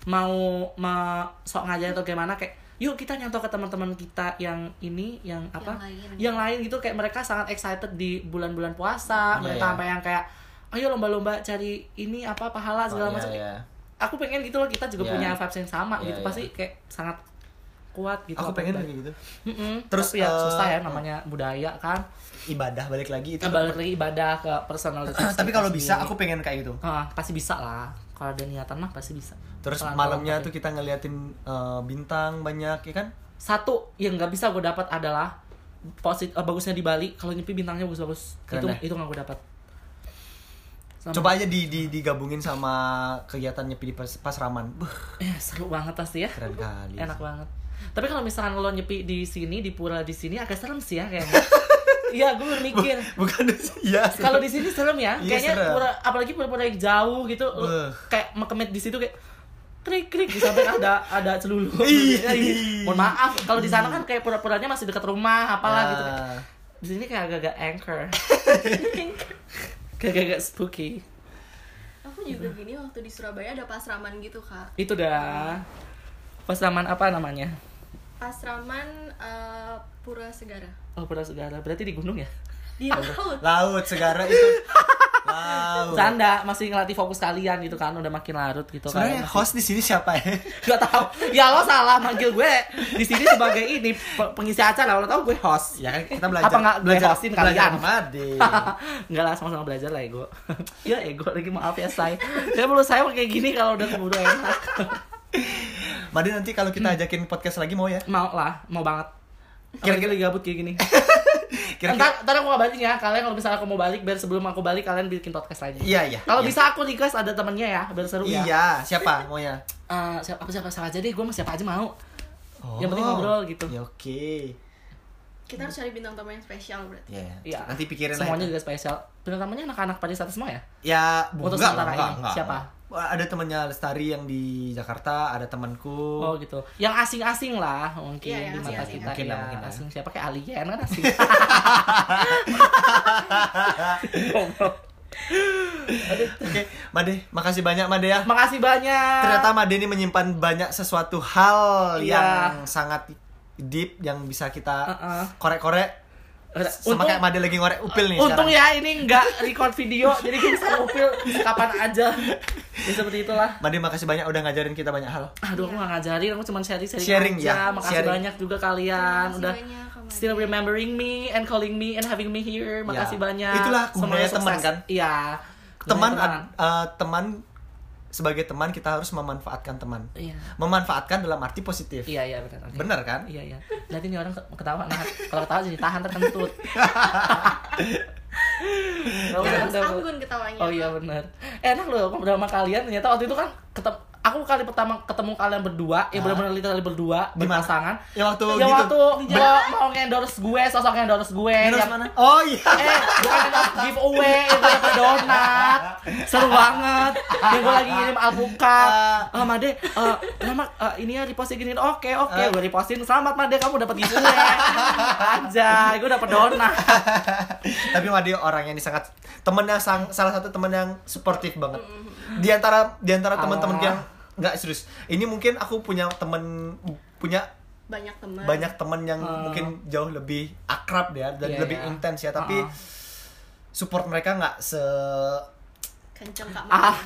Mau ma sok ngajarin atau gimana kayak yuk kita nyontoh ke teman-teman kita yang ini yang apa? Lain. yang lain gitu kayak mereka sangat excited di bulan-bulan puasa. Iya, mereka iya. sampai yang kayak ayo lomba-lomba cari ini apa pahala segala Oh, iya, macam iya. aku pengen gitu loh kita juga Iya. punya vibes yang sama Iya, gitu iya. pasti kayak sangat kuat gitu Aku pengen kayak gitu. Mm-mm. Terus, Tapi ya eh, susah ya namanya budaya kan Ibadah balik lagi itu. Kita balik lagi ibadah ke personalitas Tapi kalau bisa aku pengen kayak gitu. Ah, pasti bisa lah kalau ada niatan mah pasti bisa Terus Pelan-pelan malamnya tuh kita ngeliatin eh, bintang banyak ya kan? satu yang nggak bisa gue dapat adalah posit eh, bagusnya di Bali kalau nyepi bintangnya bagus-bagus itu itu nggak gue dapat Sama- Coba aja di, di digabungin sama kegiatan nyepi di pas, pasraman. Buh, Eh, seru banget pasti ya. keren kali. Enak banget. Tapi kalau misalkan lo nyepi di sini, di pura di sini agak serem sih ya kayaknya. Iya, gue mikir. Bukan iya. Kalau di sini serem ya, Iya, kayaknya serem. pura, apalagi pura-pura yang jauh gitu, lo Beuh. kayak mekemit di situ kayak krik krik sampai ada ada celulu. Ih. Mohon maaf, kalau di sana kan kayak pura-puranya masih dekat rumah, apalah gitu. Ah. Di sini kayak agak-agak anchor. kayak agak spooky. Aku juga gini waktu di Surabaya ada pasraman gitu kak. Itu dah. Pasraman apa namanya? Pasraman eh, Pura Segara. Oh, Pura Segara. Berarti di gunung ya? Di laut. Laut segara itu. Laut. Canda, masih ngelatih fokus kalian gitu kan, udah makin larut gitu Sebenarnya kan. host di sini siapa ya? Gak tau, ya lo salah manggil gue di sini sebagai ini pe- pengisi acara, lo tau gue host. Ya kan kita belajar. Apa nggak belajar, hostin belajar kalian? Enggak lah, sama-sama belajar lah ego. ya ego lagi maaf ya say. Saya menurut saya kayak gini kalau udah keburu enak. Made nanti kalau kita ajakin podcast lagi mau ya? mau lah, mau banget. Kira-kira- Kira-kira lagi gabut kayak gini. Kira-kira Ntar, ntar aku ngabarin ya, kalian kalau misalnya aku mau balik, biar sebelum aku balik kalian bikin podcast lagi. Iya, iya. Kalau iya. bisa aku request ada temennya ya, biar seru ya. Iya, siapa maunya? Eh, siapa siapa siapa aja deh, gue mau siapa aja mau. Oh. Yang penting ngobrol gitu. Ya oke. Kita harus cari bintang tamu yang spesial berarti. Ya, Iya. nanti pikirin Semuanya juga spesial. Bintang tamunya anak-anak pada saat semua ya? Ya, Untuk enggak, enggak, enggak, Siapa? enggak. Wah, Ada temannya Lestari yang di Jakarta, ada temanku. Oh gitu. Yang asing-asing lah mungkin Iya, yang di mata asing-asing. kita. Mungkin ya. lah, mungkin lah. asing siapa kayak alien kan asing. Oke, Made, makasih banyak Made ya. Makasih banyak. Ternyata Made ini menyimpan banyak sesuatu hal Iya. yang sangat deep yang bisa kita Uh-uh. korek-korek. Sama Untung- kayak Made lagi ngorek upil nih Untung sekarang. ya ini nggak record video, jadi kita bisa ngupil kapan aja. Ya seperti itulah. Made makasih banyak udah ngajarin kita banyak hal. Aduh, aku nggak ngajarin, aku cuma sharing-sharing Sharing, aja. ya, Makasih sharing. banyak juga kalian udah banyak, still remembering me and calling me and having me here. Makasih Ya. banyak. Itulah gunanya teman, kan? Iya. Teman Gunanya ad- eh, teman sebagai teman kita harus memanfaatkan teman. Iya. Memanfaatkan dalam arti positif. Iya, iya benar. Oke. Bener kan? Iya, iya. Lihat ini orang ketawa nah. Kalau ketawa jadi tahan terkentut. Sanggun ketawanya. Oh iya benar. Enak loh ngobrol sama kalian. Ternyata waktu itu kan ketemu aku kali pertama ketemu kalian berdua, ya Ah. benar-benar literally berdua, berpasangan. Yang waktu Ya gitu. waktu gua mau endorse gue, sosok endorse gue yang mana? Oh iya. Eh, bukan endorse giveaway, gue dapet donat Seru banget Yang gue lagi ngirim alpukat Ah, Made, eh, selamat, eh, ini ya repostin gini Oke, oke, Ah. gue repostin Selamat Made, kamu dapet giveaway Aja, gue dapet donat Tapi Made orang yang sangat temen yang sang- salah satu temen yang suportif banget. Di antara di antara teman-teman Ah. yang nggak serius. Ini mungkin aku punya temen punya Banyak teman. banyak temen yang Ah. mungkin jauh lebih akrab ya dan Iya, lebih iya. intens ya. Tapi Ah. support mereka nggak se Kenceng Kak Ah.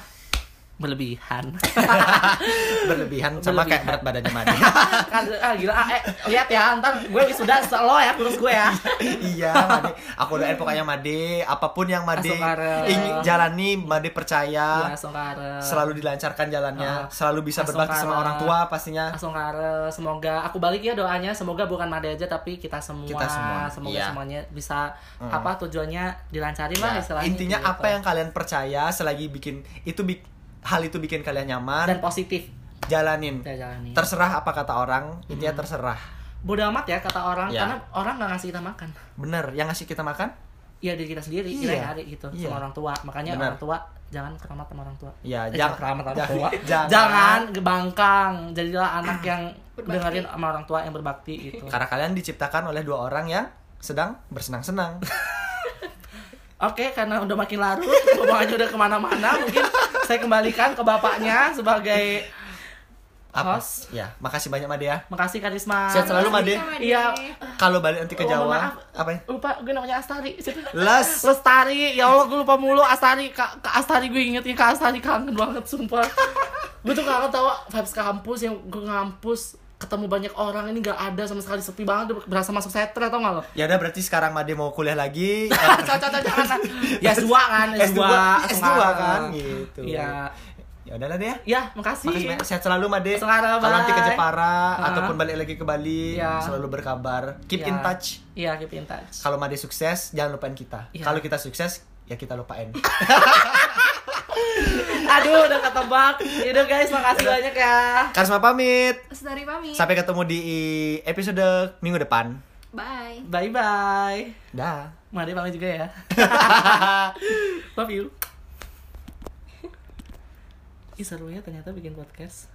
Berlebihan berlebihan sama kayak berat badannya Made. kan, ah, gila, ah, eh, lihat ya, ntar gue sudah selo ya, kurus gue ya iya, Made. Aku doain pokoknya Made, apa pun yang Made Asokara. ingin jalani, Made percaya. Ya, Songkara selalu dilancarkan jalannya, Ah. selalu bisa berbakti sama orang tua pastinya. Semoga aku balik ya doanya, semoga bukan Made aja tapi kita semua, Kita semua, semoga iya. semuanya bisa Hmm. apa tujuannya dilancarin lah Ya, istilahnya. intinya gitu. apa yang kalian percaya selagi bikin itu bik- hal itu bikin kalian nyaman, dan positif jalanin. kita jalani. Terserah apa kata orang, intinya terserah. Bodoh amat ya kata orang Ya. karena orang nggak ngasih kita makan. Bener, yang ngasih kita makan? Iya diri kita sendiri, Iya. kita hari gitu Iya. sama orang tua. Makanya Benar. orang tua jangan keramat sama orang tua. Ya, Eh, jangan- keramat sama orang tua. jangan. jangan gebangkang. Jadilah anak yang Berbakti. dengerin sama orang tua yang berbakti gitu. Karena kalian diciptakan oleh dua orang yang sedang bersenang-senang. Oke, karena udah makin larut, omongannya udah ke mana-mana, mungkin saya kembalikan ke bapaknya sebagai Apa? host. Ya, makasih banyak Made ya. Makasih Karisma. Sehat selalu, Made. Iya. Kalau balik nanti ke Oh, Jawa, maaf. apa ya? Lupa, gue namanya Astari. Les. Lestari, ya Allah gue lupa mulu Astari, Kak, Kak Astari gue ingetnya Kak Astari kangen banget sumpah. gue tuh kangen tau vibes kampus yang gue ngampus ketemu banyak orang ini gak ada sama sekali sepi banget udah berasa masuk setra tau gak lo? Ya udah berarti sekarang Made mau kuliah lagi. Eh, Cocok jangan ya S2 kan S2 S2, S2 Sekarang. kan gitu. Iya Ya udahlah deh ya. Ya makasih Makasih. Sehat selalu Made. Sekarang, Kalau nanti ke. Jepara ataupun balik lagi ke Bali, Iya. selalu berkabar. Keep Iya. in touch. Iya keep in touch Kalau Made sukses, jangan lupain kita. Kalau kita sukses, ya kita lupain. Aduh, udah ketebak. Yaudah guys, makasih banyak ya. Karisma pamit. Sedari pamit. Sampai ketemu di episode minggu depan. Bye. Bye bye. Dah. Mari pamit juga ya. Love you. Ih seru ya ternyata bikin podcast.